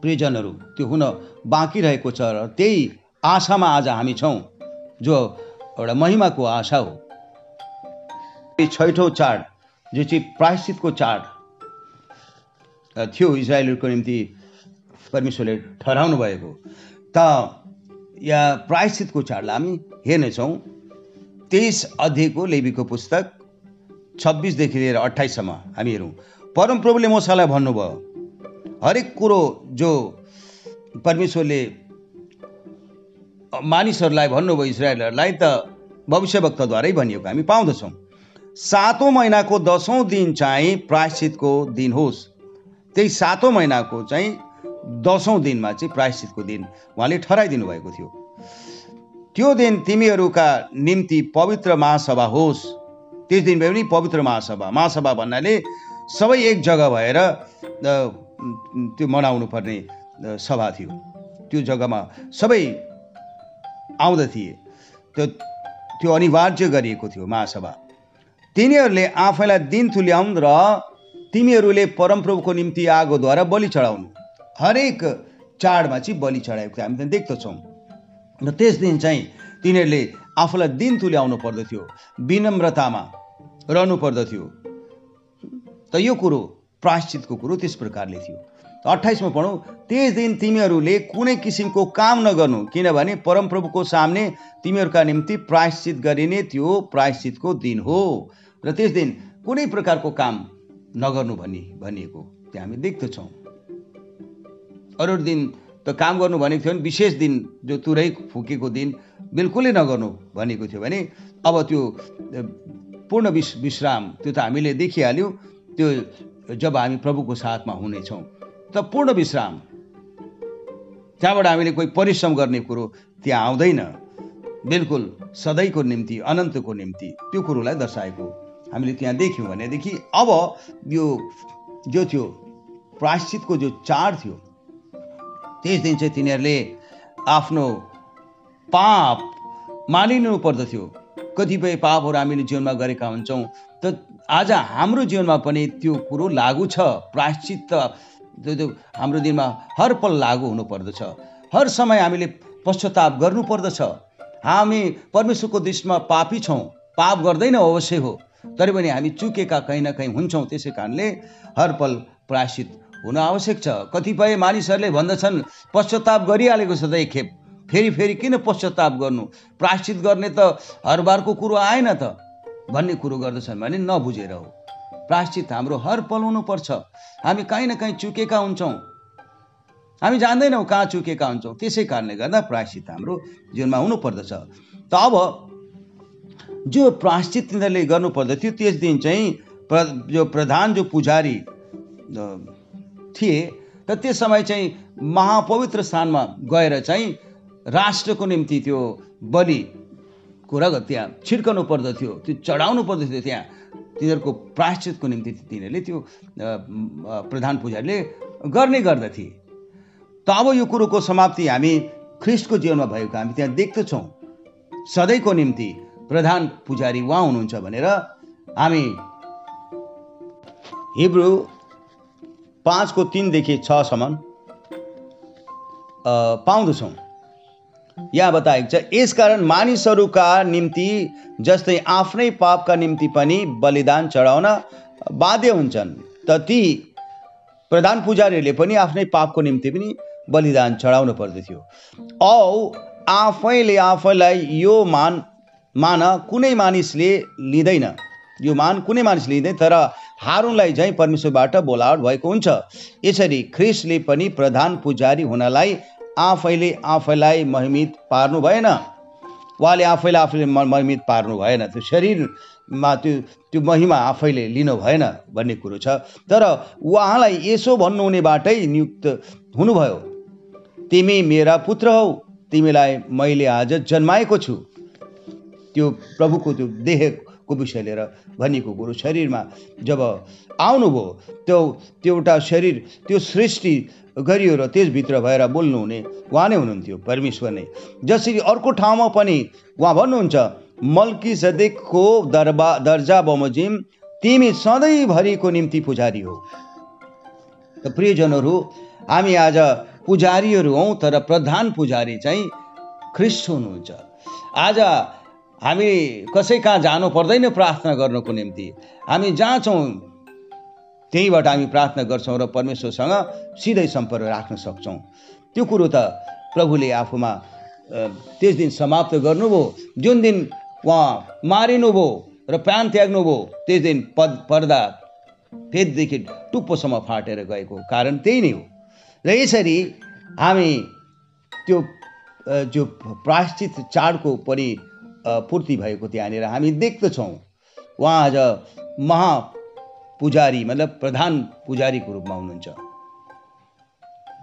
प्रियजनहरू त्यो हुन बाँकी रहेको छ र त्यही आशामा आज हामी छौँ जो एउटा महिमाको आशा हो। छैठौँ चाड जो चाहिँ प्रायश्चितको चाड थियो इजरायलहरूको निम्ति परमेश्वरले ठहराउनु भएको त या प्रायश्चितको चाडलाई हामी हेर्नेछौँ तेइस अध्ययको लेबीको पुस्तक छब्बिसदेखि लिएर अठाइससम्म हामी हेरौँ परमप्रभुले मसालाई भन्नुभयो हरेक कुरो जो परमेश्वरले मानिसहरूलाई भन्नुभयो इजरायलहरूलाई त भविष्यवक्ताद्वारै भनिएको हामी पाउँदछौँ सातौँ महिनाको दसौँ दिन चाहिँ प्रायश्चितको दिन होस्। त्यही सातौँ महिनाको चाहिँ दसौँ दिनमा चाहिँ प्रायश्चितको दिन उहाँले ठहराइदिनु भएको थियो। त्यो दिन तिमीहरूका निम्ति पवित्र महासभा होस्। त्यस दिन पनि पवित्र महासभा। महासभा भन्नाले सबै एक जग्गा भएर त्यो मनाउनु पर्ने सभा थियो। त्यो जग्गामा सबै आउँदथिए त्यो त्यो अनिवार्य गरिएको थियो महासभा। तिनीहरूले आफैलाई दिन तुल्याउन् र तिमीहरूले परमप्रभुको निम्ति आगोद्वारा बलि चढाउनु। हरेक चाडमा चाहिँ बलि चढाएको थियो। हामी त्यहाँ देख्दछौँ। र त्यस दिन चाहिँ तिनीहरूले आफूलाई दिन तुल्याउनु पर्दथ्यो। विनम्रतामा रहनु पर्दथ्यो। त यो कुरो प्रायश्चितको कुरो त्यस प्रकारले थियो। अठाइसमा पढौँ। त्यस दिन तिमीहरूले कुनै किसिमको काम नगर्नु किनभने परमप्रभुको सामने तिमीहरूका निम्ति प्रायश्चित गरिने त्यो प्रायश्चितको दिन हो। र त्यस दिन कुनै प्रकारको काम नगर्नु भनी भनिएको त्यो हामी देख्दछौँ अरू दिन त काम गर्नु भनेको थियो भने विशेष दिन जो तुरै फुकेको दिन बिल्कुलै नगर्नु भनेको थियो भने अब त्यो पूर्ण विश विश्राम त्यो त हामीले देखिहाल्यौँ त्यो जब हामी प्रभुको साथमा हुनेछौँ त पूर्ण विश्राम। त्यहाँबाट हामीले कोही परिश्रम गर्ने कुरो त्यहाँ आउँदैन। बिल्कुल सधैँको निम्ति अनन्तको निम्ति त्यो कुरोलाई दर्शाएको हामीले त्यहाँ देख्यौँ भनेदेखि अब यो जो थियो प्रायश्चितको जो चाड थियो त्यस दिन चाहिँ तिनीहरूले आफ्नो पाप मानिनु पर्दथ्यो। कतिपय पापहरू हामीले जीवनमा गरेका हुन्छौँ। त आज हाम्रो जीवनमा पनि त्यो कुरो लागु छ। प्रायश्चित त्यो त्यो हाम्रो दिनमा हर पल लागु हुनुपर्दछ हर समय हामीले पश्चाताप गर्नुपर्दछ हामी परमेश्वरको दृष्टिमा पापी छौँ। पाप गर्दैन अवश्य हो। तर पनि हामी चुकेका कहीँ न कहीँ हुन्छौँ। त्यसै कारणले हर पल प्रायश्चित हुन आवश्यक छ। कतिपय मानिसहरूले भन्दछन् पश्चाताप गरिहालेको छ त एक खेप। फेरि फेरि किन पश्चाताप गर्नु? प्रायश्चित गर्ने त हरबारको कुरो आएन त भन्ने कुरो गर्दछन् भने नबुझेर हो। प्रायश्चित हाम्रो हर पल हुनुपर्छ। हामी कहीँ न कहीँ चुकेका हुन्छौँ। हामी जान्दैनौँ कहाँ चुकेका हुन्छौँ। त्यसै कारणले गर्दा प्रायश्चित हाम्रो जीवनमा हुनुपर्दछ। त अब जो प्रायश्चित तिनीहरूले गर्नुपर्दथ्यो त्यस दिन चाहिँ प्र जो प्रधान जो पुजारी थिए र त्यस समय चाहिँ महापवित्र स्थानमा गएर चाहिँ राष्ट्रको निम्ति त्यो बलिको रगत त्यहाँ छिर्कनु पर्दथ्यो त्यो चढाउनु पर्दथ्यो त्यहाँ। तिनीहरूको प्रायश्चितको निम्ति तिनीहरूले त्यो प्रधान पुजारीले गर्ने गर्दथे। त अब यो कुरोको समाप्ति हामी ख्रिस्टको जीवनमा भएको हामी त्यहाँ देख्दछौँ। सधैँको निम्ति प्रधान पुजारी उहाँ हुनुहुन्छ भनेर हामी हिब्रू पाँचको तिनदेखि छसम्म पाउँदछौँ। यहाँ बताएको छ यसकारण मानिसहरूका निम्ति जस्तै आफ्नै पापका निम्ति पनि बलिदान चढाउन बाध्य हुन्छन्। त ती प्रधान पुजारीहरूले पनि आफ्नै पापको निम्ति पनि बलिदान चढाउनु पर्दथ्यो। औ आफैले आफैलाई यो मान मान कुनै मानिसले लिँदैन। यो मान कुनै मानिसले लिँदैन तर हारुनलाई चाहिँ परमेश्वरबाट बोलावट भएको हुन्छ। यसरी ख्रिसले पनि प्रधान पुजारी हुनलाई आफैले आफैलाई महिमित पार्नु भएन। उहाँले आफैले आफैले महिमित पार्नु भएन। त्यो शरीरमा त्यो त्यो महिमा आफैले लिनु भएन भन्ने कुरो छ। तर उहाँलाई यसो भन्नुहुने बाटै नियुक्त हुनुभयो। तिमी मेरा पुत्र हौ। तिमीलाई मैले आज जन्माएको छु। त्यो प्रभुको त्यो देहको विषय लिएर भनिएको कुरो शरीरमा जब आउनुभयो त्यो त्यो एउटा शरीर त्यो सृष्टि गरियो र त्यसभित्र भएर बोल्नुहुने उहाँ नै हुनुहुन्थ्यो परमेश्वर नै जसरी अर्को ठाउँमा पनि उहाँ भन्नुहुन्छ मल्की सदेकको दरबा दर्जा बमोजिम तिमी सधैँभरिको निम्ति पुजारी हो। त प्रियजनहरू हामी आज पुजारीहरू हौँ तर प्रधान पुजारी चाहिँ ख्रिस्ट हुनुहुन्छ। आज हामी कसै कहाँ जानु पर्दैन प्रार्थना गर्नको निम्ति। हामी जहाँ छौँ त्यहीँबाट हामी प्रार्थना गर्छौँ र परमेश्वरसँग सिधै सम्पर्क राख्न सक्छौँ। त्यो कुरो त प्रभुले आफूमा त्यस दिन समाप्त गर्नुभयो। जुन दिन उहाँ मारिनुभयो र प्राण त्याग्नुभयो त्यस दिन पद पर्दा फेददेखि टुप्पोसम्म फाटेर गएको कारण त्यही नै हो। र यसरी हामी त्यो जो प्रायश्चित चाडको पनि पूर्ति भएको त्यहाँनिर हामी देख्दछौँ। उहाँ आज महा पुजारी मतलब प्रधान पुजारीको रूपमा हुनुहुन्छ।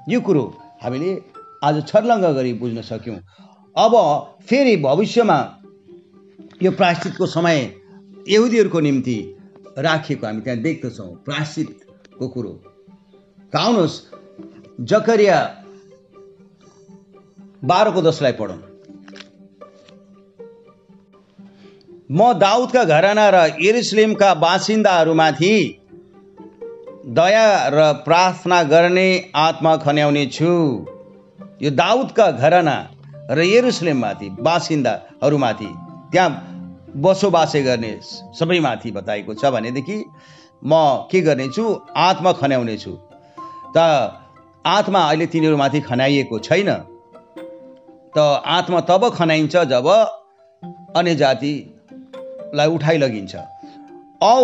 यो कुरो हामीले आज छर्लङ्ग गरी बुझ्न सक्यौँ। अब फेरि भविष्यमा यो प्रायश्चितको समय यहुदीहरूको निम्ति राखिएको हामी त्यहाँ देख्दछौँ प्रायश्चितको कुरो। आउनुहोस् जकरिया बाह्रको दसलाई पढौँ। म दाउदका घराना र यरुसलेमका बासिन्दाहरूमाथि दया र प्रार्थना गर्ने आत्मा खन्याउने छु। यो दाउदका घराना र यरुसलेममाथि बासिन्दाहरूमाथि त्यहाँ बसोबासे गर्ने सबैमाथि बताएको छ भनेदेखि म के गर्नेछु? आत्मा खन्याउने छु त आत्मा अहिले तिनीहरूमाथि खनाइएको छैन। त आत्मा तब खनाइन्छ जब अन्य जातिलाई उठाइ लगिन्छ। औ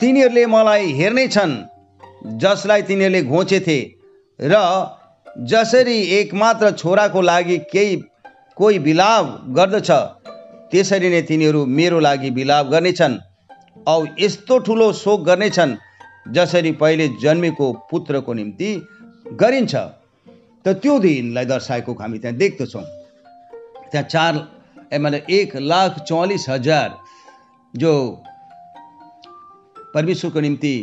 तिनीहरूले मलाई हेर्ने छन् जसलाई तिनीहरूले घोचेथे र जसरी एकमात्र छोराको लागि केही कोही बिलाप गर्दछ त्यसरी नै तिनीहरू मेरो लागि बिलाप गर्नेछन्। औ यस्तो ठुलो शोक गर्नेछन् जसरी पहिले जन्मेको पुत्रको निम्ति गरिन्छ। त त्यो दिनलाई दर्शाएको हामी त्यहाँ देख्दछौँ। त्यहाँ चार ए मतलब एक लाख चौवालिस हजार जो परमेश्वरको निम्ति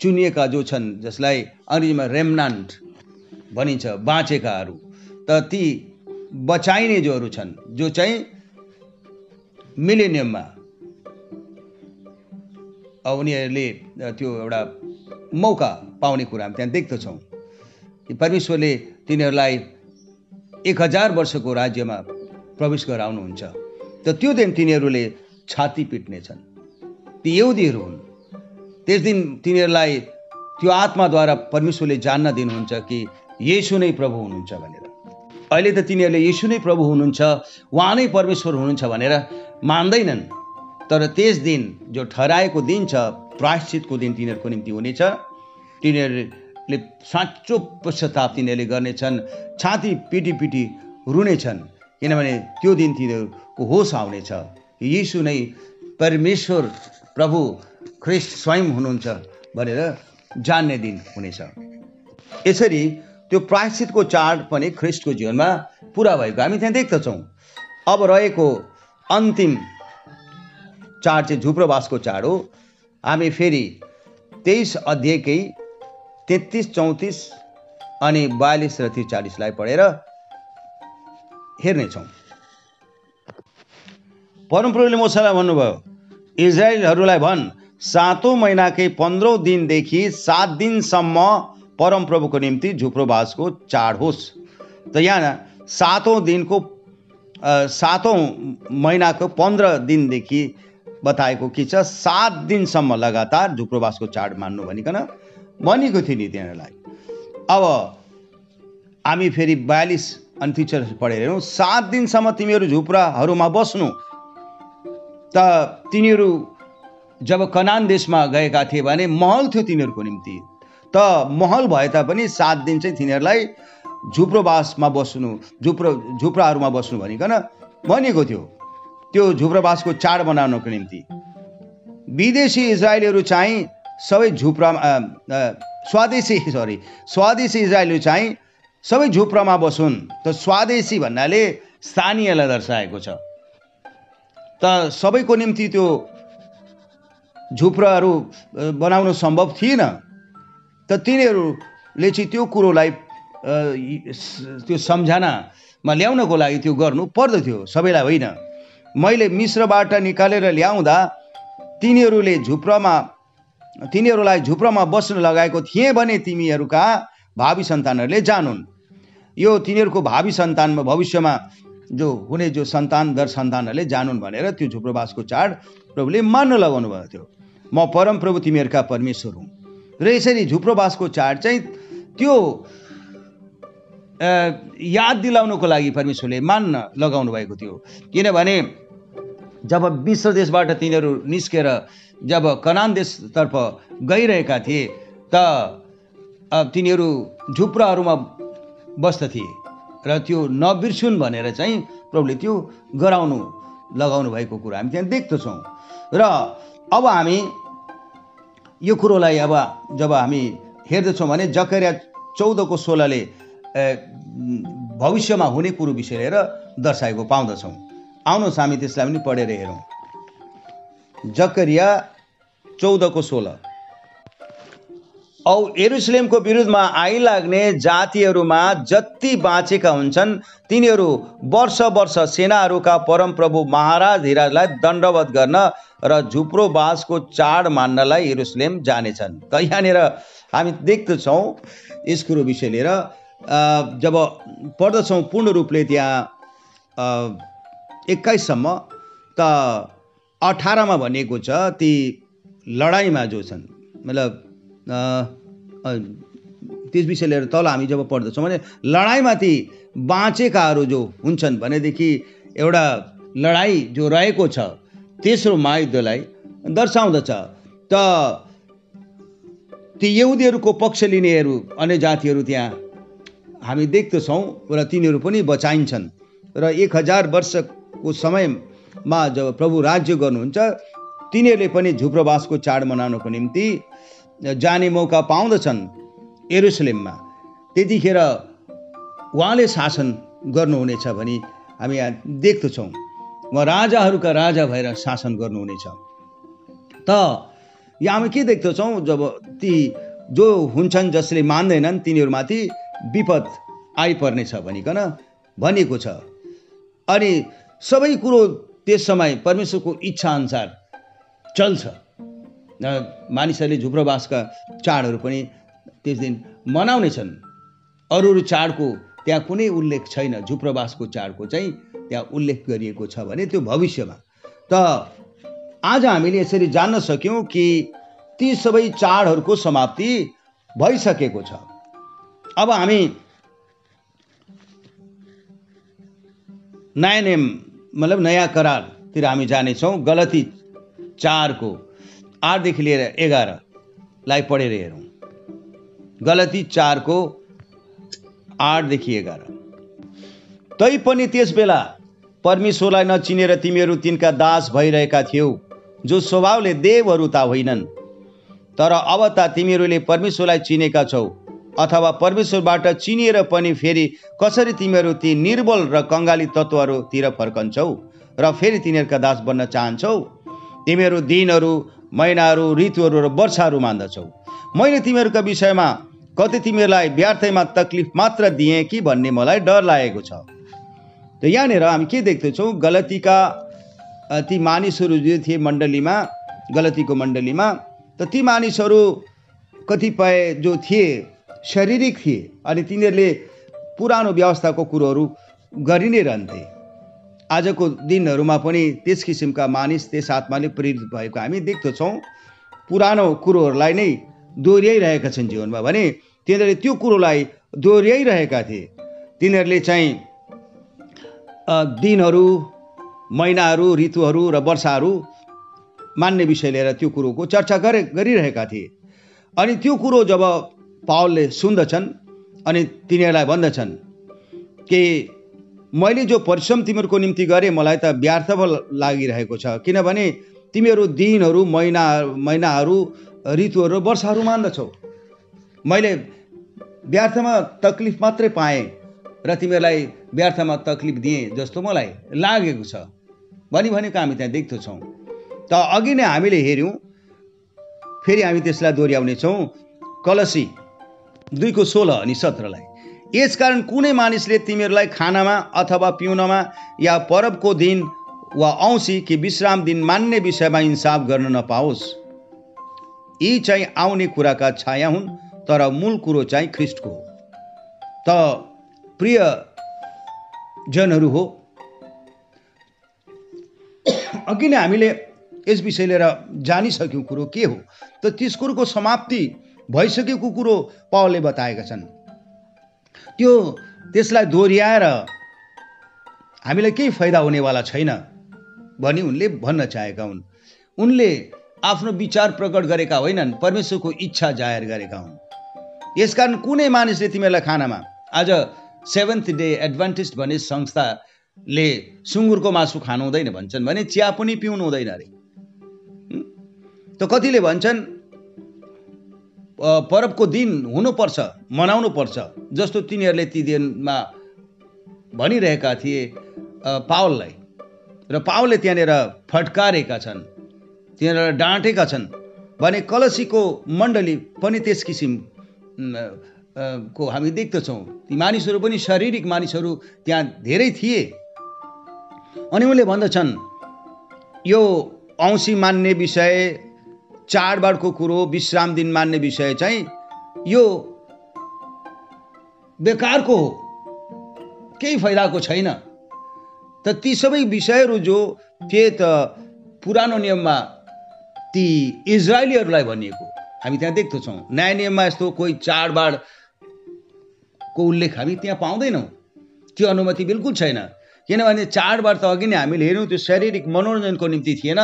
चुनिएका जो छन् जसलाई अङ्ग्रेजीमा रेमनान्ट भनिन्छ बाँचेकाहरू त ती बचाइने जोहरू छन् जो चाहिँ मिलेनियममा उनीहरूले त्यो एउटा मौका पाउने कुरा हामी त्यहाँ देख्दछौँ परमेश्वरले तिनीहरूलाई एक हजार वर्षको राज्यमा प्रवेश गराउनुहुन्छ। त त्यो दिन तिनीहरूले छाती पिट्नेछन् ती यहुदीहरू हुन्। त्यस दिन तिनीहरूलाई त्यो आत्माद्वारा परमेश्वरले जान्न दिनुहुन्छ कि येसु नै प्रभु हुनुहुन्छ भनेर। अहिले त तिनीहरूले येसु नै प्रभु हुनुहुन्छ उहाँ नै परमेश्वर हुनुहुन्छ भनेर मान्दैनन्। तर त्यस दिन जो ठहराएको दिन छ प्रायश्चितको दिन तिनीहरूको निम्ति हुनेछ। तिनीहरूले साँचो पश्चाताप तिनीहरूले गर्नेछन् छाती पिटी पिटी रुनेछन्। किनभने त्यो दिन तिनीहरूको होस आउनेछ। यीशु नै परमेश्वर प्रभु ख्रिस्ट स्वयं हुनुहुन्छ भनेर जान्ने दिन हुनेछ। यसरी त्यो प्रायश्चितको चाड पनि ख्रिस्टको जीवनमा पुरा भएको। हामी त्यहाँ देख्दछौँ। अब रहेको अन्तिम चाड चाहिँ झुप्रोबासको चाड हो। हामी फेरि तेइस अध्यायकै तेत्तिस चौतिस अनि बयालिस र त्रिचालिसलाई पढेर हेर्नेछौँ। परमप्रभुले मोसालाई भन्नुभयो इजरायलहरूलाई भन् सातौँ महिनाकै पन्ध्रौँ दिनदेखि सात दिनसम्म परमप्रभुको निम्ति झुप्रोबासको चाड होस्। त यहाँ सातौँ दिनको सातौँ महिनाको पन्ध्र दिनदेखि बताएको के छ सात दिनसम्म लगातार झुप्रोबासको चाड मान्नु भनिकन भनेको थियो नि तिनीहरूलाई। अब हामी फेरि बयालिस अनि टिचर पढेर हेरौँ सात दिनसम्म तिमीहरू झुप्राहरूमा बस्नु त तिनीहरू जब कनान देशमा गएका थिए भने महल थियो तिनीहरूको निम्ति। त महल भए तापनि सात दिन चाहिँ तिनीहरूलाई झुप्रोबासमा बस्नु झुप्रो झुप्राहरूमा बस्नु भनिकन भनेको थियो। त्यो झुप्रोबासको चाड बनाउनको निम्ति। विदेशी इजरायलीहरू चाहिँ सबै अ, स्वदेशी सरी स्वदेशी इजरायलीहरू चाहिँ सबै झुप्रामा बसुन्। त स्वदेशी भन्नाले स्थानीयलाई दर्शाएको छ। त सबैको निम्ति त्यो झुप्राहरू बनाउनु सम्भव थिएन। त तिनीहरूले चाहिँ त्यो कुरोलाई त्यो सम्झनामा ल्याउनको लागि त्यो गर्नु पर्दथ्यो सबैलाई होइन। मैले मिश्रबाट निकालेर ल्याउँदा तिनीहरूले झुप्रामा तिनीहरूलाई झुप्रामा बस्न लगाएको थिएँ भने तिमीहरूका भावी सन्तानहरूले जानुन्। यो तिनीहरूको भावी सन्तानमा भविष्यमा जो हुने जो सन्तान दर सन्तानहरूले जानुन् भनेर त्यो झुप्रोबासको चाड प्रभुले मान्न लगाउनु भएको थियो। म परम प्रभु तिमीहरूका परमेश्वर हुँ। र यसरी झुप्रोबासको चाड चाहिँ त्यो याद दिलाउनको लागि परमेश्वरले मान्न लगाउनु भएको थियो। किनभने जब मिश्र देशबाट तिनीहरू निस्केर जब कनान देशतर्फ गइरहेका थिए त तिनीहरू झुप्राहरूमा बस्दथे। र त्यो नबिर्सुन् भनेर चाहिँ प्रभुले त्यो गराउनु लगाउनु भएको कुरो हामी त्यहाँ देख्दछौँ। र अब हामी यो कुरोलाई अब जब हामी हेर्दछौँ भने जकरिया चौधको सोह्रले भविष्यमा हुने कुरो विषय लिएर दर्शाएको पाउँदछौँ। आउनुहोस् हामी त्यसलाई पनि पढेर हेरौँ। जकरिया चौधको सोह्र। औ एरुसलेमको विरुद्धमा आइलाग्ने जातिहरूमा जति बाँचेका हुन्छन् तिनीहरू वर्ष वर्ष सेनाहरूका परमप्रभु महाराज धीराजलाई दण्डवत गर्न र झुप्रो बाँसको चाड मान्नलाई एरुसलेम जानेछन्। त यहाँनिर हामी देख्दछौँ यस कुरो विषय लिएर। जब पढ्दछौँ पूर्ण रूपले त्यहाँ एक्काइससम्म त अठारमा भनिएको छ ती लडाइँमा जो छन् मतलब त्यस विषय लिएर तल हामी जब पढ्दछौँ भने लडाइँमा ती बाँचेकाहरू जो हुन्छन् भनेदेखि एउटा लडाइँ जो रहेको छ तेस्रो महायुद्धलाई दर्शाउँदछ। त ती यहुदीहरूको पक्ष लिनेहरू अन्य जातिहरू त्यहाँ हामी देख्दछौँ र तिनीहरू पनि बचाइन्छन्। र एक हजार वर्षको समयमा जब प्रभु राज्य गर्नुहुन्छ तिनीहरूले पनि झुप्रोवासको चाड मनाउनको निम्ति जाने मौका पाउँदछन् एरुसलेममा। त्यतिखेर उहाँले शासन गर्नुहुनेछ भनी हामी यहाँ देख्दछौँ उहाँ राजाहरूका राजा भएर शासन गर्नुहुनेछ। त यहाँ हामी के देख्दछौँ जब ती जो हुन्छन् जसले मान्दैनन् तिनीहरूमाथि विपद आइपर्नेछ भनिकन भनिएको छ। अनि सबै कुरो त्यस समय परमेश्वरको इच्छाअनुसार चल्छ। मानिसहरूले झुप्रोवासका चाडहरू पनि त्यस दिन मनाउनेछन् अरू अरू चाडको त्यहाँ कुनै उल्लेख छैन। झुप्रोवासको चाडको चाहिँ त्यहाँ उल्लेख गरिएको छ भने त्यो भविष्यमा। त आज हामीले यसरी जान्न सक्यौँ कि ती सबै चाडहरूको समाप्ति भइसकेको छ। अब हामी नयाँ नेम मतलब नयाँ करारतिर हामी जानेछौँ। गलती चारको आठदेखि लिएर एघारलाई पढेर हेरौँ। गलती चारको आठदेखि एघार। तैपनि त्यस बेला परमेश्वरलाई नचिनेर तिमीहरू तिनका दास भइरहेका थियौ जो स्वभावले देवहरू त होइनन्। तर अब त तिमीहरूले परमेश्वरलाई चिनेका छौ अथवा परमेश्वरबाट चिनिएर पनि फेरि कसरी तिमीहरू ती निर्बल र कङ्गाली तत्त्वहरूतिर फर्कन्छौ र फेरि तिनीहरूका दास बन्न चाहन्छौ? तिमीहरू दिनहरू महिनाहरू ऋतुहरू र वर्षाहरू मान्दछौ। मैले तिमीहरूका विषयमा कति तिमीहरूलाई व्यर्थमा तकलिफ मात्र दिएँ कि भन्ने मलाई डर लागेको छ। त यहाँनिर हामी के देख्दछौँ? गलतीका ती मानिसहरू जो थिए मण्डलीमा गलतीको मण्डलीमा त ती मानिसहरू कतिपय जो थिए शारीरिक थिए अनि तिनीहरूले पुरानो व्यवस्थाको कुरोहरू गरि नै रहन्थे। आजको दिनहरूमा पनि त्यस किसिमका मानिस त्यस आत्माले प्रेरित भएको हामी देख्दछौँ। पुरानो कुरोहरूलाई नै दोहोऱ्याइरहेका छन् जीवनमा। भने तिनीहरूले त्यो कुरोलाई दोहोऱ्याइरहेका थिए। तिनीहरूले चाहिँ दिनहरू महिनाहरू ऋतुहरू र वर्षाहरू मान्ने विषय लिएर त्यो कुरोको चर्चा गरे गरिरहेका थिए। अनि त्यो कुरो जब पावलले सुन्दछन् अनि तिनीहरूलाई भन्दछन् कि मैले जो परिश्रम तिमीहरूको निम्ति गरेँ मलाई त व्यर्थ पो लागिरहेको छ। किनभने तिमीहरू दिनहरू महिना महिनाहरू ऋतुहरू वर्षाहरू मान्दछौ। मैले व्यर्थमा तकलिफ मात्रै पाएँ र तिमीहरूलाई व्यर्थमा तकलिफ दिएँ जस्तो मलाई लागेको छ। भनी भनेको हामी त्यहाँ देख्दछौँ त अघि नै हामीले हेऱ्यौँ फेरि हामी त्यसलाई दोहोऱ्याउनेछौँ। कलसी दुईको सोह्र अनि सत्रलाई। यसकारण कुनै मानिसले तिमीहरूलाई खानामा अथवा पिउनमा या परबको दिन वा औँसी कि विश्राम दिन मान्ने विषयमा इन्साफ गर्न नपाओस्। यी चाहिँ आउने कुराका छाया हुन् तर मूल कुरो चाहिँ ख्रिस्टको हो। त प्रिय जनहरू हो अघि नै हामीले यस विषय लिएर जानिसक्यौँ कुरो के हो। त त्यस कुरोको समाप्ति भइसकेको कुरो पावलले बताएका छन्। त्यो त्यसलाई दोहोऱ्याएर हामीलाई केही फाइदा हुनेवाला छैन भनी उनले भन्न चाहेका हुन्। उनले आफ्नो विचार प्रकट गरेका होइनन् परमेश्वरको इच्छा जाहेर गरेका हुन्। यसकारण कुनै मानिसले तिमीहरूलाई खानामा आज सेभेन्थ डे एडभान्टेज भन्ने संस्थाले सुँगुरको मासु खानु हुँदैन भन्छन् भने चिया पनि पिउनु हुँदैन अरे। त कतिले भन्छन् पर्वको दिन हुनुपर्छ मनाउनु पर्छ जस्तो तिनीहरूले ती दिनमा भनिरहेका थिए पावललाई। र पावलले त्यहाँनिर फटकारेका छन्। त्यहाँनिर डाँटेका छन्। भने कलसीको मण्डली पनि त्यस किसिम को हामी देख्दछौँ। ती मानिसहरू पनि शारीरिक मानिसहरू त्यहाँ धेरै थिए। अनि उनले भन्दछन् यो औँसी मान्ने विषय चाडबाडको कुरो विश्राम दिन मान्ने विषय चाहिँ यो बेकारको हो। केही फाइदाको छैन। त ती सबै विषयहरू जो थिए त पुरानो नियममा ती इजरायलीहरूलाई भनिएको हामी त्यहाँ देख्दछौँ नयाँ नियममा यस्तो कोही चाडबाडको उल्लेख हामी त्यहाँ पाउँदैनौँ। त्यो अनुमति बिल्कुल छैन। किनभने चाडबाड त अघि नै हामीले हेऱ्यौँ त्यो शारीरिक मनोरञ्जनको निम्ति थिएन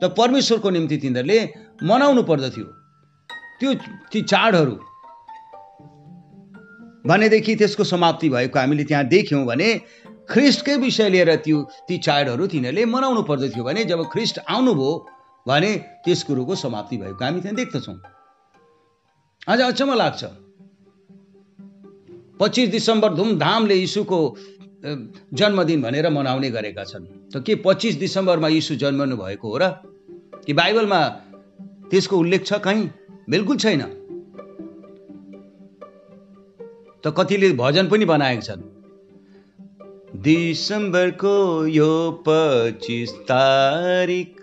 त परमेश्वरको निम्ति तिनीहरूले मनाउनु पर्दथ्यो। त्यो ती चाडहरू। भनेदेखि त्यसको समाप्ति भएको हामीले त्यहाँ देख्यौँ भने ख्रिस्टकै विषय लिएर त्यो ती चाडहरू तिनीहरूले मनाउनु पर्दथ्यो भने जब ख्रिस्ट आउनुभयो भने त्यस कुरोको समाप्ति भएको हामी त्यहाँ देख्दछौँ। अझ अचम्म लाग्छ। पच्चिस दिसम्बर धुमधामले यीशुको जन्मदिन भनेर मनाउने गरेका छन्। त के पच्चिस दिसम्बरमा यीशु जन्मनु भएको हो र? कि बाइबलमा त्यसको उल्लेख छ कहीँ? बिल्कुल छैन। त कतिले भजन पनि बनाएका छन्। दिसम्बरको यो पच्चिस तारिक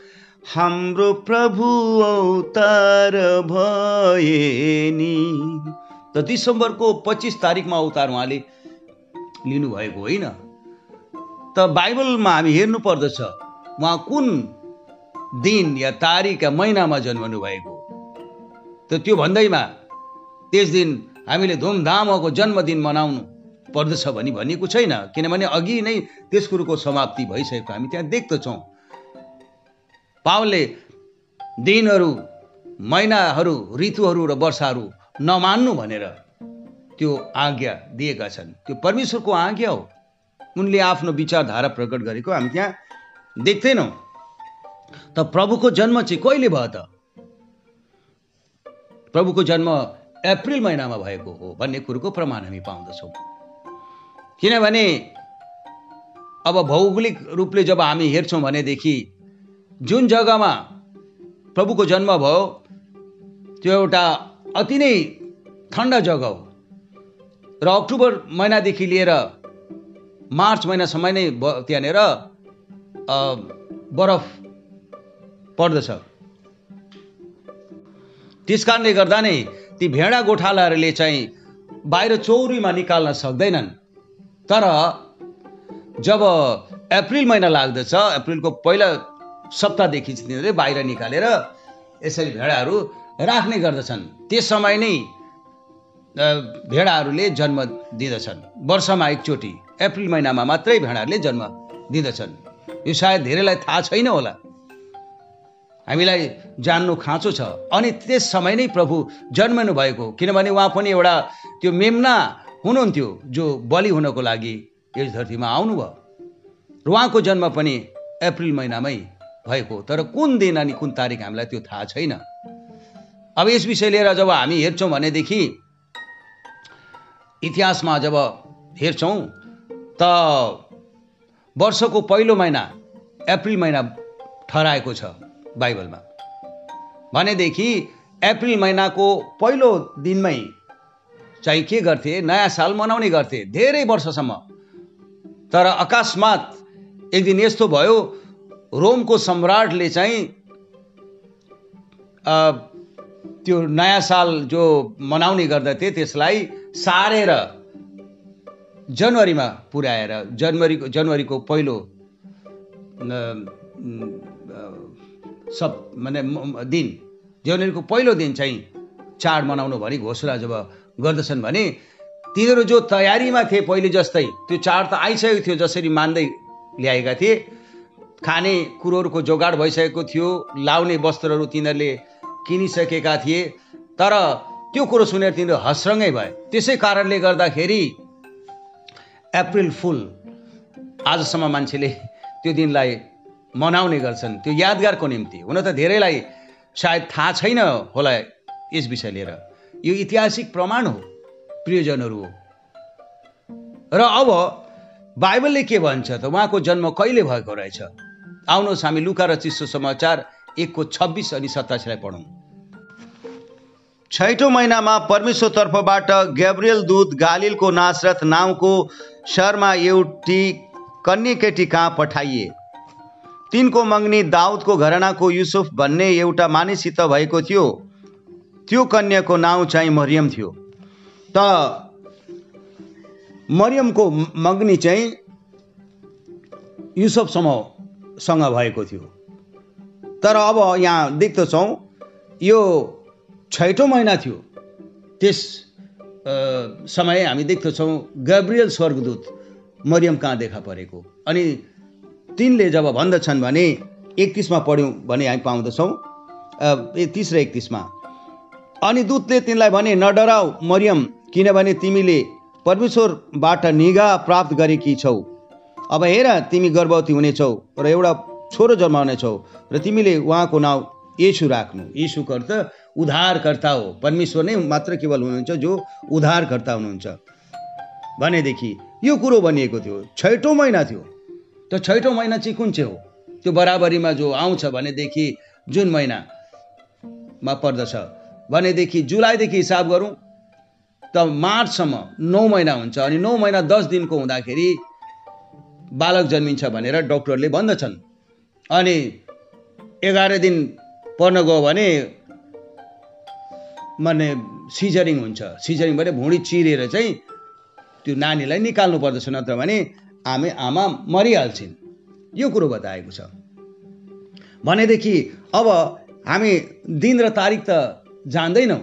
हाम्रो प्रभु अवतार भए नि त दिसम्बरको पच्चिस तारिकमा अवतार उहाँले लिनुभएको होइन। त बाइबलमा हामी हेर्नु पर्दछ उहाँ कुन दिन या तारिक या महिनामा जन्मनु भएको त त्यो भन्दैमा त्यस दिन हामीले धुमधामको जन्मदिन मनाउनु पर्दछ भनी भनिएको छैन। किनभने अघि नै त्यस कुरोको समाप्ति भइसकेको हामी त्यहाँ देख्दछौँ। पावलले दिनहरू महिनाहरू ऋतुहरू र वर्षाहरू नमान्नु भनेर त्यो आज्ञा दिएका छन्। त्यो परमेश्वरको आज्ञा हो। उनले आफ्नो विचारधारा प्रकट गरेको हामी त्यहाँ देख्दैनौँ। त प्रभुको जन्म चाहिँ कहिले भयो त? प्रभुको जन्म अप्रिल महिनामा भएको हो भन्ने कुरोको प्रमाण हामी पाउँदछौँ। किनभने अब भौगोलिक रूपले जब हामी हेर्छौँ भनेदेखि जुन जग्गामा प्रभुको जन्म भयो त्यो एउटा अति नै ठन्डा जग्गा हो। र अक्टोबर महिनादेखि लिएर मार्च महिनासम्म नै त्यहाँनिर बरफ पर्दछ। त्यस कारणले गर्दा नै ती भेडा गोठालाहरूले चाहिँ बाहिर चौरीमा निकाल्न सक्दैनन्। तर जब अप्रिल महिना लाग्दछ अप्रिलको पहिला सप्ताहदेखि तिनीहरूले बाहिर निकालेर यसरी भेडाहरू राख्ने गर्दछन्। त्यस समय नै भेडाहरूले जन्म दिँदछन्। वर्षमा एकचोटि अप्रिल महिनामा मात्रै भेडाहरूले जन्म दिँदछन्। यो सायद धेरैलाई थाहा छैन होला। हामीलाई जान्नु खाँचो छ। अनि त्यस समय नै प्रभु जन्मनु भएको किनभने उहाँ पनि एउटा त्यो मेमना हुनुहुन्थ्यो जो बलि हुनको लागि यस धरतीमा आउनुभयो। र उहाँको जन्म पनि अप्रिल महिनामै भएको तर कुन दिन अनि कुन तारिक हामीलाई त्यो थाहा छैन। अब यस विषय लिएर जब हामी हेर्छौँ भनेदेखि इतिहासमा जब हेर्छौँ त वर्षको पहिलो महिना अप्रिल महिना ठहराएको छ बाइबलमा। भनेदेखि अप्रिल महिनाको पहिलो दिनमै चाहिँ के गर्थे नयाँ साल मनाउने गर्थे धेरै वर्षसम्म। तर अकस्मात एक दिन यस्तो भयो रोमको सम्राटले चाहिँ त्यो नयाँ साल जो मनाउने गर्दथे त्यसलाई सारेर जनवरीमा पुर्याएर जनवरीको जनवरीको पहिलो सब माने दिन जनवरीको पहिलो दिन चाहिँ चाड मनाउनु भनी घोषणा जब गर्दछन् भने तिनीहरू जो तयारीमा थिए पहिले जस्तै त्यो चाड त आइसकेको थियो जसरी मान्दै ल्याएका थिए। खाने कुरोहरूको जोगाड भइसकेको थियो लाउने वस्त्रहरू तिनीहरूले किनिसकेका थिए। तर त्यो कुरो सुनेर तिनीहरू हस्रङ्गै भए। त्यसै कारणले गर्दाखेरि अप्रिल फुल आजसम्म मान्छेले त्यो दिनलाई मनाउने गर्छन्। त्यो यादगारको निम्ति। हुन त धेरैलाई सायद थाहा छैन होला यस विषय लिएर। यो ऐतिहासिक प्रमाण हो प्रियजनहरू। हो र अब बाइबलले के भन्छ त? उहाँको जन्म कहिले भएको रहेछ? आउनुहोस् हामी लुका र चिसो समाचार एकको छब्बिस अनि सत्ताइसलाई पढौँ। छैटौँ महिनामा परमेश्वरतर्फबाट ग्याब्रियल दूत गालिलको नासरथ नाउँको शहरमा एउटी कन्या केटी कहाँ पठाइए? तिनको मङ्नी दाउदको घरनाको युसुफ भन्ने एउटा मानिससित भएको थियो। त्यो कन्याको नाउँ चाहिँ मरियम थियो। त मरियमको मग्नी चाहिँ युसुफसम्मसँग भएको थियो। तर अब यहाँ देख्दछौँ यो छैटौँ महिना थियो। त्यस समय हामी देख्दछौँ गब्रियल स्वर्गदूत मरियम कहाँ देखा परेको? अनि तिनले जब भन्दछन् भने एकतिसमा पढ्यौँ भने हामी पाउँदछौँ तिस र एकतिसमा। अनि दूतले तिनलाई भने नडराउ मरियम किनभने तिमीले परमेश्वरबाट निगाह प्राप्त गरेकी छौ। अब हेर तिमी गर्भवती हुनेछौ र एउटा छोरो जन्माउनेछौ र तिमीले उहाँको नाउँ येसु राख्नु। येसुको अर्थ उद्धारकर्ता हो परमेश्वर नै मात्र केवल हुनुहुन्छ जो उद्धारकर्ता हुनुहुन्छ। भनेदेखि यो कुरो भनिएको थियो छैटौँ महिना थियो। त छैटौँ महिना चाहिँ कुन चाहिँ हो? त्यो बराबरीमा जो आउँछ भनेदेखि जुन महिनामा पर्दछ। भनेदेखि जुलाईदेखि हिसाब गरौँ त मार्चसम्म नौ महिना हुन्छ अनि नौ महिना दस दिनको हुँदाखेरि बालक जन्मिन्छ भनेर डक्टरले भन्दछन्। अनि एघार दिन पर्न गयो भने माने सिजरिङ हुन्छ। सिजरिङ भने भुँडी चिरेर चाहिँ त्यो नानीलाई निकाल्नु पर्दछ नत्र भने आमे आमा मरिहाल्छिन्। यो कुरो बताएको छ। भनेदेखि अब हामी दिन र तारिक त जान्दैनौँ।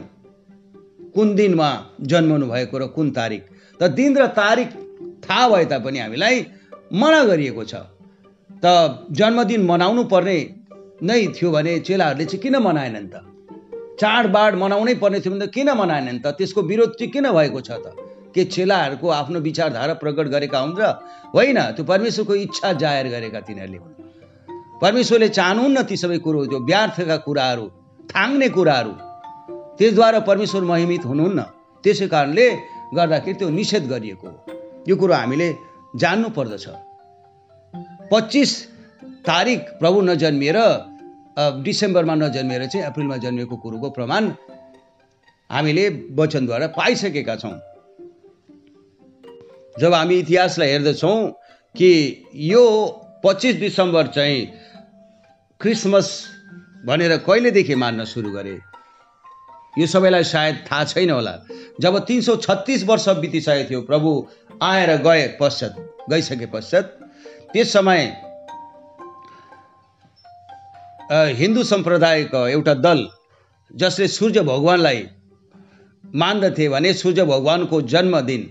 कुन दिनमा जन्मनु भएको र कुन तारिक त दिन र तारिक थाहा भए तापनि हामीलाई मना गरिएको छ। त जन्मदिन मनाउनु पर्ने नै थियो भने चेलाहरूले चाहिँ किन मनाएनन् त? चाडबाड मनाउनै पर्ने थियो भने त किन मनाएनन् त? त्यसको विरोध चाहिँ किन भएको छ त? के चेलाहरूको आफ्नो विचारधारा प्रकट गरेका हुन् र होइन त्यो परमेश्वरको इच्छा जाहेर गरेका तिनीहरूले परमेश्वरले चाहनुहुन्न ती सबै कुरो त्यो व्यर्थका कुराहरू थाङ्ने कुराहरू। त्यसद्वारा परमेश्वर महिमित हुनुहुन्न। त्यसै कारणले गर्दाखेरि त्यो निषेध गरिएको हो। यो कुरो हामीले जान्नु पर्दछ। पच्चिस तारिक प्रभु नजन्मिएर डिसेम्बरमा नजन्मिएर चाहिँ अप्रिलमा जन्मिएको कुरोको प्रमाण हामीले वचनद्वारा पाइसकेका छौँ। जब हामी इतिहासलाई हेर्दछौँ कि यो पच्चिस डिसेम्बर चाहिँ क्रिसमस भनेर कहिलेदेखि मान्न सुरु गरे? यो सबैलाई सायद थाहा छैन होला। जब तिन सौ छत्तिस वर्ष बितिसकेको थियो प्रभु आएर गए पश्चात गइसके पश्चात त्यस समय हिन्दू सम्प्रदायको एउटा दल जसले सूर्य भगवान्लाई मान्दथे भने सूर्य भगवान्को जन्मदिन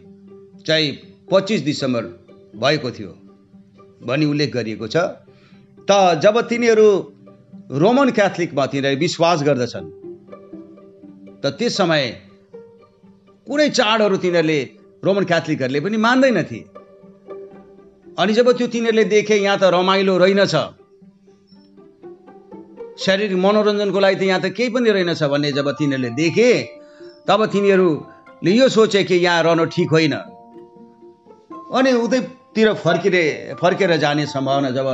चाहिँ पच्चिस डिसेम्बर भएको थियो भनी उल्लेख गरिएको छ। त जब तिनीहरू रोमन क्याथोलिकमा तिनीहरू विश्वास गर्दछन् त त्यस समय कुनै चाडहरू तिनीहरूले रोमन क्याथोलिकहरूले पनि मान्दैनथे। अनि जब त्यो तिनीहरूले देखे यहाँ त रमाइलो रहेनछ शारीरिक मनोरञ्जनको लागि त यहाँ त केही पनि रहेनछ भन्ने जब तिनीहरूले देखे तब तिनीहरूले यो सोचे कि यहाँ रहनु ठिक होइन। अनि उतैतिर फर्किने फर्केर जाने सम्भावना जब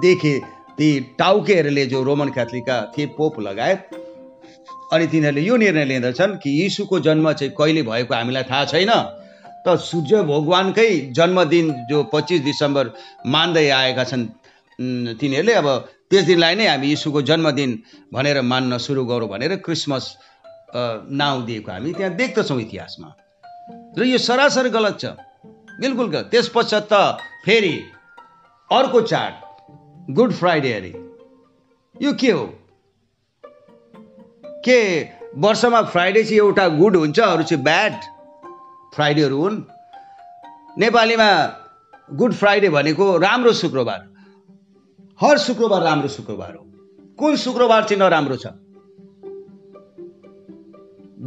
देखे ती टाउकेहरूले जो रोमन क्याथोलिकका थिए पोप लगायत अनि तिनीहरूले यो निर्णय लिँदछन् कि यीशुको जन्म चाहिँ कहिले भएको हामीलाई थाहा छैन। त सूर्य भगवान्कै जन्मदिन जो पच्चिस डिसेम्बर मान्दै आएका छन् तिनीहरूले अब त्यस दिनलाई नै हामी यीशुको जन्मदिन भनेर मान्न सुरु गरौँ भनेर क्रिसमस नाउँ दिएको हामी त्यहाँ देख्दछौँ इतिहासमा। र यो सरासर गलत छ। बिल्कुल गलत। त्यस पश्चात त फेरि अर्को चाड गुड फ्राइडे अरे। यो के हो? के वर्षमा फ्राइडे चाहिँ एउटा गुड हुन्छ अरू चाहिँ ब्याड फ्राइडेहरू हुन्? नेपालीमा गुड फ्राइडे भनेको राम्रो शुक्रबार। हर शुक्रबार राम्रो शुक्रबार हो। कुन शुक्रबार चाहिँ नराम्रो छ?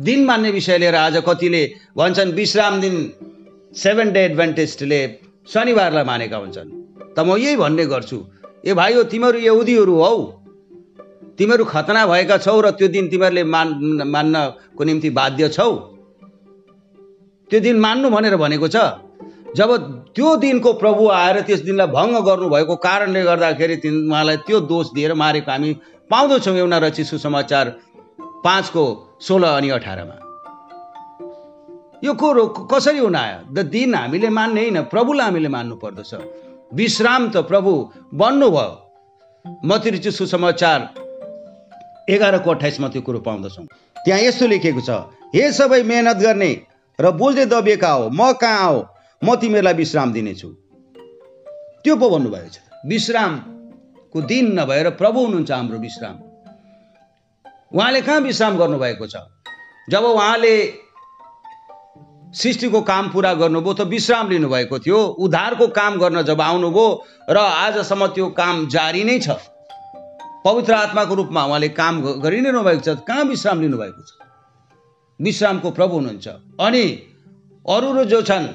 दिन मान्ने विषय लिएर आज कतिले भन्छन् विश्राम दिन सेभेन डे एडभान्टेजले शनिबारलाई मानेका हुन्छन्। त म यही भन्ने गर्छु ए भाइ हो तिमीहरू यहुदीहरू हौ। तिमीहरू खतना भएका छौ र त्यो दिन तिमीहरूले मान मान्नको निम्ति बाध्य छौ। त्यो दिन मान्नु भनेर भनेको छ। जब त्यो दिनको प्रभु आएर त्यस दिनलाई भङ्ग गर्नुभएको कारणले गर्दाखेरि उहाँलाई त्यो दोष दिएर मारेको हामी पाउँदछौँ एउटा रची सुसमाचार पाँचको सोह्र अनि अठारमा। यो कुरो कसरी हुन आयो द दिन हामीले मान्ने होइन प्रभुलाई हामीले मान्नु पर्दछ। विश्राम त प्रभु बन्नुभयो। मतिरुचि सुसमाचार एघारको अठाइसमा त्यो कुरो पाउँदछौँ। त्यहाँ यस्तो लेखेको छ हे सबै मेहनत गर्ने र बोल्दै दबिएका हो म कहाँ आऊ म तिमीहरूलाई विश्राम दिनेछु। त्यो पो भन्नुभएको छ। विश्रामको दिन नभएर प्रभु हुनुहुन्छ हाम्रो विश्राम। उहाँले कहाँ विश्राम गर्नुभएको छ? जब उहाँले सृष्टिको काम पुरा गर्नुभयो त विश्राम लिनुभएको थियो। उद्धारको काम गर्न जब आउनुभयो र आजसम्म त्यो काम जारी नै छ। पवित्र आत्माको रूपमा उहाँले काम गरि नै रहनुभएको छ। कहाँ विश्राम लिनुभएको छ? विश्रामको प्रभु हुनुहुन्छ। अनि अरू जो छन्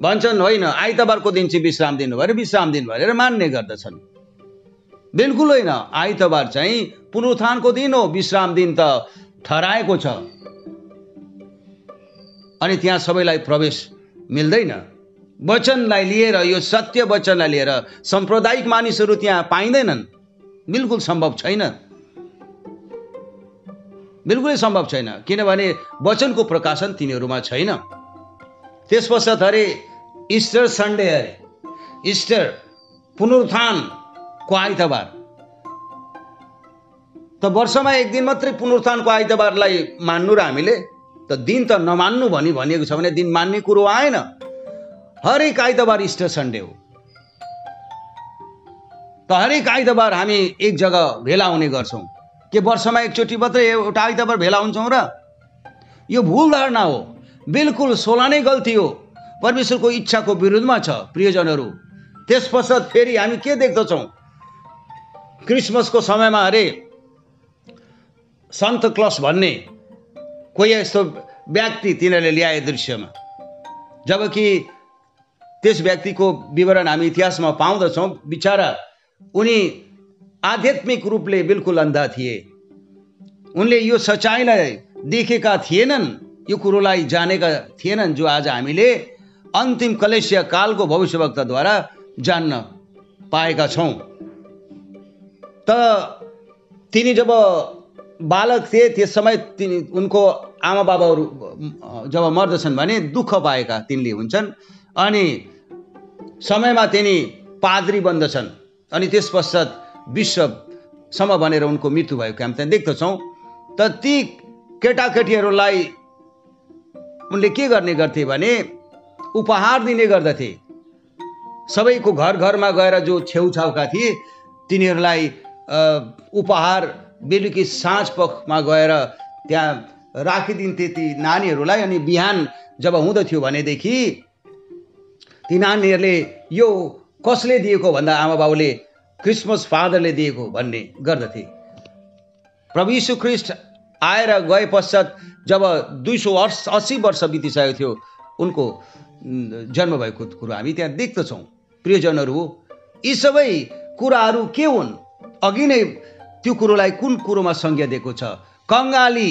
भन्छन् होइन आइतबारको दिन चाहिँ विश्राम दिनु भनेर विश्राम दिन भनेर मान्ने गर्दछन्। बिल्कुल होइन आइतबार चाहिँ पुनरुत्थानको दिन हो विश्राम दिन त ठहराएको छ। अनि त्यहाँ सबैलाई प्रवेश मिल्दैन। वचनलाई लिएर यो सत्य वचनलाई लिएर साम्प्रदायिक मानिसहरू त्यहाँ पाइँदैनन्। बिल्कुल सम्भव छैन। बिल्कुलै सम्भव छैन किनभने वचनको प्रकाशन तिनीहरूमा छैन। त्यस पश्चात अरे इस्टर सन्डे अरे इस्टर पुनरुत्थानको आइतबार। त वर्षमा एक दिन मात्रै पुनरुत्थानको आइतबारलाई मान्नु र हामीले। त दिन त नमान्नु भनी भनिएको छ भने दिन मान्ने कुरो आएन। हरेक आइतबार इस्टर सन्डे हो। त हरेक आइतबार हामी एक जग्गा भेला हुने गर्छौँ। के वर्षमा एकचोटि मात्रै एउटा आइतबार भेला हुन्छौँ र? यो भुल धारणा हो। बिल्कुल सोला नै गल्ती हो। परमेश्वरको इच्छाको विरुद्धमा छ प्रियजनहरू। त्यस पश्चात फेरि हामी के देख्दछौँ? क्रिसमसको समयमा अरे सन्त क्लस भन्ने कोही यस्तो व्यक्ति तिनीहरूले ल्याए दृश्यमा। जबकि त्यस व्यक्तिको विवरण हामी इतिहासमा पाउँदछौँ। बिचरा उनी आध्यात्मिक रूपले बिल्कुल अन्धा थिए। उनले यो सचाइलाई देखेका थिएनन् यो कुरोलाई जानेका थिएनन् जो आज हामीले अन्तिम कलेसिया कालको भविष्यवक्ताद्वारा जान्न पाएका छौँ। त तिनी जब बालक थिए त्यस समय तिनी उनको आमा बाबाहरू जब मर्दछन् भने दुःख पाएका तिनले हुन्छन् अनि समयमा तिनी पाद्री बन्दछन् अनि त्यस पश्चात विश्वसम्म भनेर उनको मृत्यु भएको हामी त्यहाँ देख्दछौँ। त ती केटाकेटीहरूलाई उनले के गर्ने गर्थे भने उपहार दिने गर्दथे। सबैको घर घरमा गएर जो छेउछाउका थिए तिनीहरूलाई उपहार बेलुकी साँझ पखमा गएर त्यहाँ राखिदिन्थे ती नानीहरूलाई। अनि बिहान जब हुँदथ्यो भनेदेखि ती नानीहरूले यो कसले दिएको भन्दा आमा बाउले क्रिसमस फादरले दिएको भन्ने गर्दथे। प्रभु यीशु ख्रिस्ट आएर गए पश्चात जब दुई सौ अस्सी वर्ष बितिसकेको थियो उनको जन्म भएको कुरो हामी त्यहाँ देख्दछौँ। प्रियजनहरू यी सबै कुराहरू के हुन्? अघि नै त्यो कुरोलाई कुन कुरोमा संज्ञा दिएको छ? कङ्गाली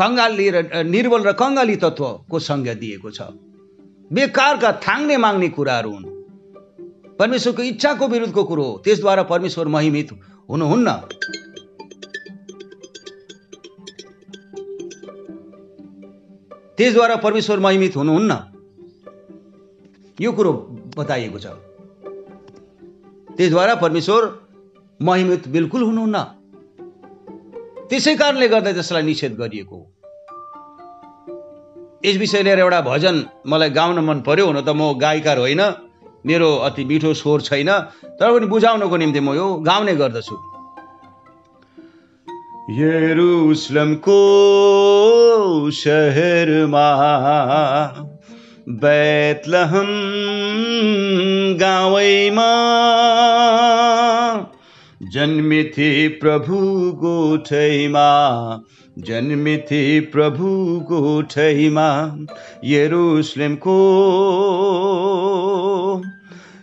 कङ्गाली र निर्बल र कङ्गाली तत्त्वको संज्ञा दिएको छ। बेकारका थाङ्ने माग्ने कुराहरू हुन्। परमेश्वरको इच्छाको विरुद्धको कुरो हो। त्यसद्वारा परमेश्वर महिमित हुनुहुन्न। त्यसद्वारा परमेश्वर महिमित हुनुहुन्न। यो कुरो बताइएको छ। त्यसद्वारा परमेश्वर महिमित बिल्कुल हुनुहुन्न। त्यसै कारणले गर्दा त्यसलाई निषेध गरिएको हो। यस विषय लिएर एउटा भजन मलाई गाउन मन पर्यो हुन त म गायिकार होइन। मेरो अति मिठो स्वर छैन। तर पनि बुझाउनको निम्ति म यो गाउने गर्दछु। यरुसलमको सहरमा बैतलहम गावैमा जन्मिथे प्रभु गोठैमा जन्मिथे प्रभु गोठैमा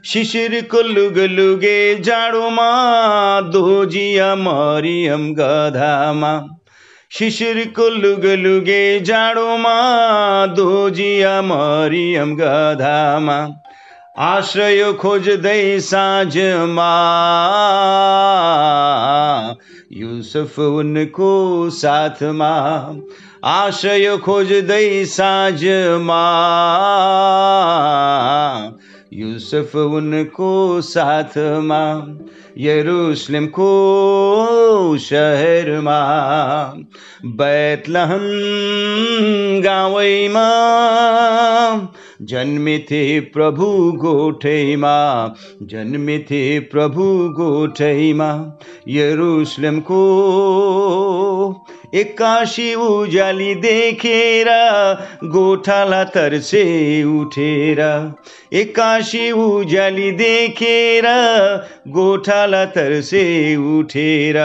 यरुसलेमको शिशिरको लुगे जाडोमा दोजिया मरियम गधामा शिशिरको लुगे जाडोमा दोजिया मरियम गधामा आश्रय खोज्दै साँझमा युसुफ उनको साथ साथमा आश्रय खोज खोज्दै साँझमा युसुफ उनको साथमा यरुसलेमको सहरमा बैतलहम गाउँमा जन्मिथे प्रभु गोठैमा जन्मिथे प्रभु गोठैमा यरुसलेमको एक्कासी उजाली देखेर गोठाला तर्से उठेर। एक्कासी उजाली देखेर गोठाला तर्से उठेर।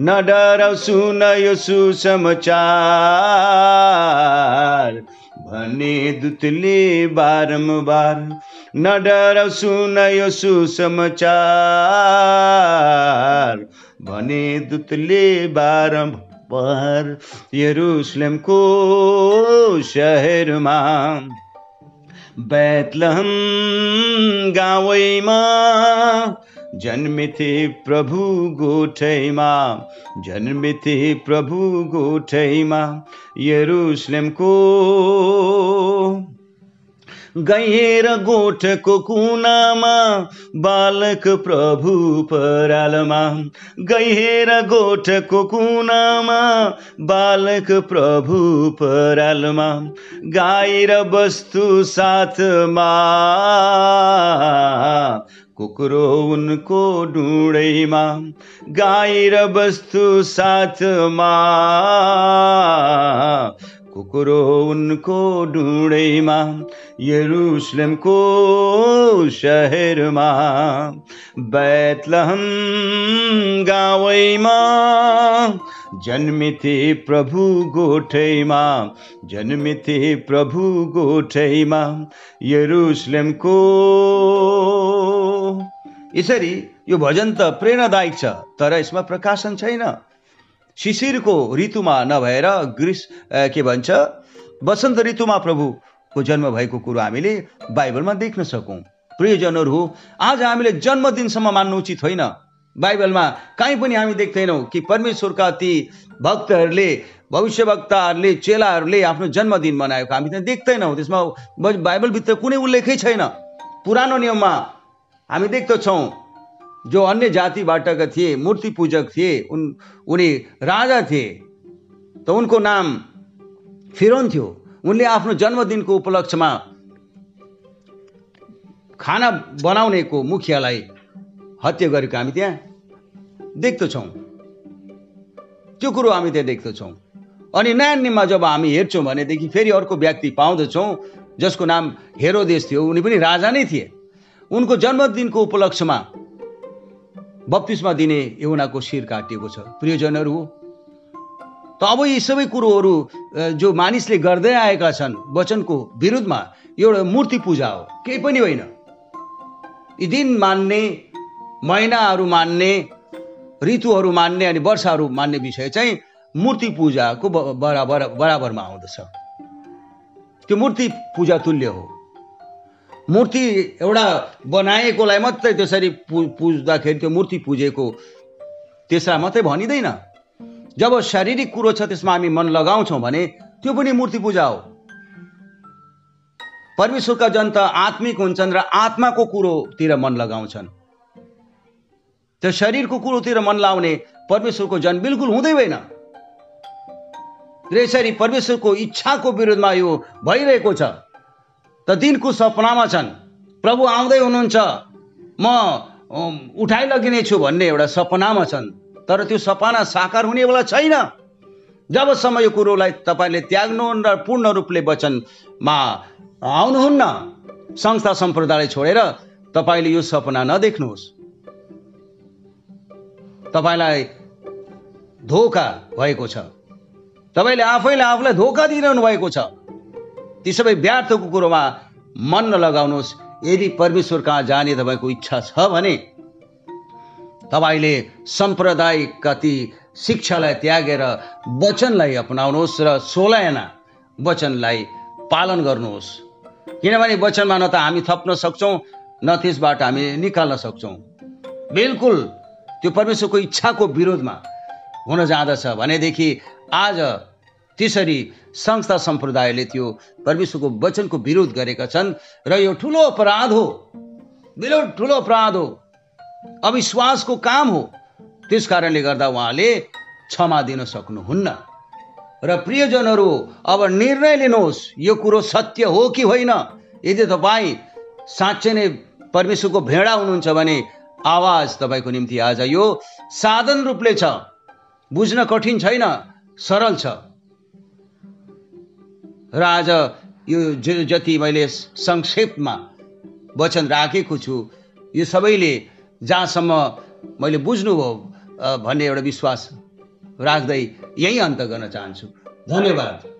न डराउ सुन यो सुसमाचार भने दुतले बारम्बार। न डराउ सुन यो सुसमाचार भने दुतले बारम्बार। यरुसलेमको सहरमा बैतलहम गाउँमा जन्मिथे प्रभु गोठैमा जन्मिथे प्रभु गोठैमा यरुसलेमको गैर गोठको कुनामा बालक प्रभु परालमा। गैर गोठको कुनामा बालक प्रभु परालमा। गाई वस्तु साथमा कुकुरो उनको डुँडैमा। गाई र वस्तु साथमा कुकुरो उनको डुँडैमा यरुसलेमको सहरमा बैतलहम गाउँमा जन्मिथे प्रभु गोठैमा जन्मिथे प्रभु गोठैमा यरुसलेमको यसरी यो भजन त प्रेरणादायक छ तर यसमा प्रकाशन छैन। शिशिरको ऋतुमा नभएर ग्रीस के भन्छ वसन्त ऋतुमा प्रभुको जन्म भएको कुरो हामीले बाइबलमा देख्न सकौँ। प्रियजनहरू हो आज हामीले जन्मदिनसम्म मान्नु उचित होइन। बाइबलमा कहीँ पनि हामी देख्दैनौँ कि परमेश्वरका ती भक्तहरूले भविष्यवक्ताहरूले चेलाहरूले आफ्नो जन्मदिन मनाएको हामी त्यहाँ देख्दैनौँ। त्यसमा बाइबलभित्र कुनै उल्लेखै छैन। पुरानो नियममा हामी देख्दछौँ जो अन्य जातिबाटका थिए मूर्ति पूजक थिए उन उनी राजा थिए त उनको नाम फिरोन थियो। उनले आफ्नो जन्मदिनको उपलक्ष्यमा खाना बनाउनेको मुखियालाई हत्या गरेको हामी त्यहाँ देख्दछौँ त्यो कुरो हामी त्यहाँ देख्दछौँ अनि नयाँ नियममा जब हामी हेर्छौँ भनेदेखि फेरि अर्को व्यक्ति पाउँदछौँ जसको नाम हेरोदेश थियो। उनी पनि राजा नै थिए। उनको जन्मदिनको उपलक्ष्यमा बत्तिसमा दिने एउनाको शिर काटिएको छ। प्रियजनहरू हो त अब यी सबै कुरोहरू जो मानिसले गर्दै आएका छन् वचनको विरुद्धमा एउटा मूर्ति पूजा हो। केही पनि होइन। यी दिन मान्ने महिनाहरू मान्ने ऋतुहरू मान्ने अनि वर्षाहरू मान्ने विषय चाहिँ मूर्ति पूजाको बराबर बराबरमा आउँदछ। त्यो मूर्ति पूजा तुल्य हो। मूर्ति एउटा बनाएकोलाई मात्रै त्यसरी पुज्दाखेरि त्यो मूर्ति पुजेको त्यसलाई मात्रै भनिँदैन। जब शारीरिक कुरो छ त्यसमा हामी मन लगाउँछौँ भने त्यो पनि मूर्ति पूजा हो। परमेश्वरका जनता आत्मिक हुन्छन् र आत्माको कुरोतिर मन लगाउँछन्। त्यो शरीरको कुरोतिर मन लाउने परमेश्वरको जन बिल्कुल हुँदै होइन। र यसरी परमेश्वरको इच्छाको विरुद्धमा यो भइरहेको छ। त दिनको सपनामा छन्। प्रभु आउँदै हुनुहुन्छ। म उठाइ लगिनेछु भन्ने एउटा सपनामा छन्। तर त्यो सपना साकार हुनेवाला छैन। जबसम्म यो कुरोलाई तपाईँले त्याग्नुहुन्न र पूर्ण रूपले वचनमा आउनुहुन्न संस्था सम्प्रदाय छोडेर तपाईँले यो सपना नदेख्नुहोस्। तपाईँलाई धोका भएको छ। तपाईँले आफैले आफूलाई धोका दिइरहनु भएको छ। ती सबै व्यर्थको कुरोमा मन नलगाउनुहोस्। यदि परमेश्वर कहाँ जाने तपाईँको इच्छा छ भने तपाईँले साम्प्रदायिक ती शिक्षालाई त्यागेर वचनलाई अपनाउनुहोस् र सोलायना वचनलाई पालन गर्नुहोस्। किनभने वचनमा न त हामी थप्न सक्छौँ न त्यसबाट हामी निकाल्न सक्छौँ। बिल्कुल त्यो परमेश्वरको इच्छाको विरोधमा हुन जाँदछ। भनेदेखि आज त्यसरी संस्था सम्प्रदायले त्यो परमेश्वरको वचनको विरोध गरेका छन् र यो ठुलो अपराध हो। बिलो ठुलो अपराध हो। अविश्वासको काम हो। त्यस कारणले गर्दा उहाँले क्षमा दिन सक्नुहुन्न। र प्रियजनहरू अब निर्णय लिनुहोस्। यो कुरो सत्य हो कि होइन? यदि तपाईँ साँच्चै नै परमेश्वरको भेडा हुनुहुन्छ भने आवाज तपाईँको निम्ति आज यो साधन रूपले छ। बुझ्न कठिन छैन सरल छ। र आज यो जति मैले संक्षेपमा वचन राखेको छु यो सबैले जहाँसम्म मैले बुझ्नुभयो भन्ने एउटा विश्वास राख्दै यही अन्त गर्न चाहन्छु। धन्यवाद।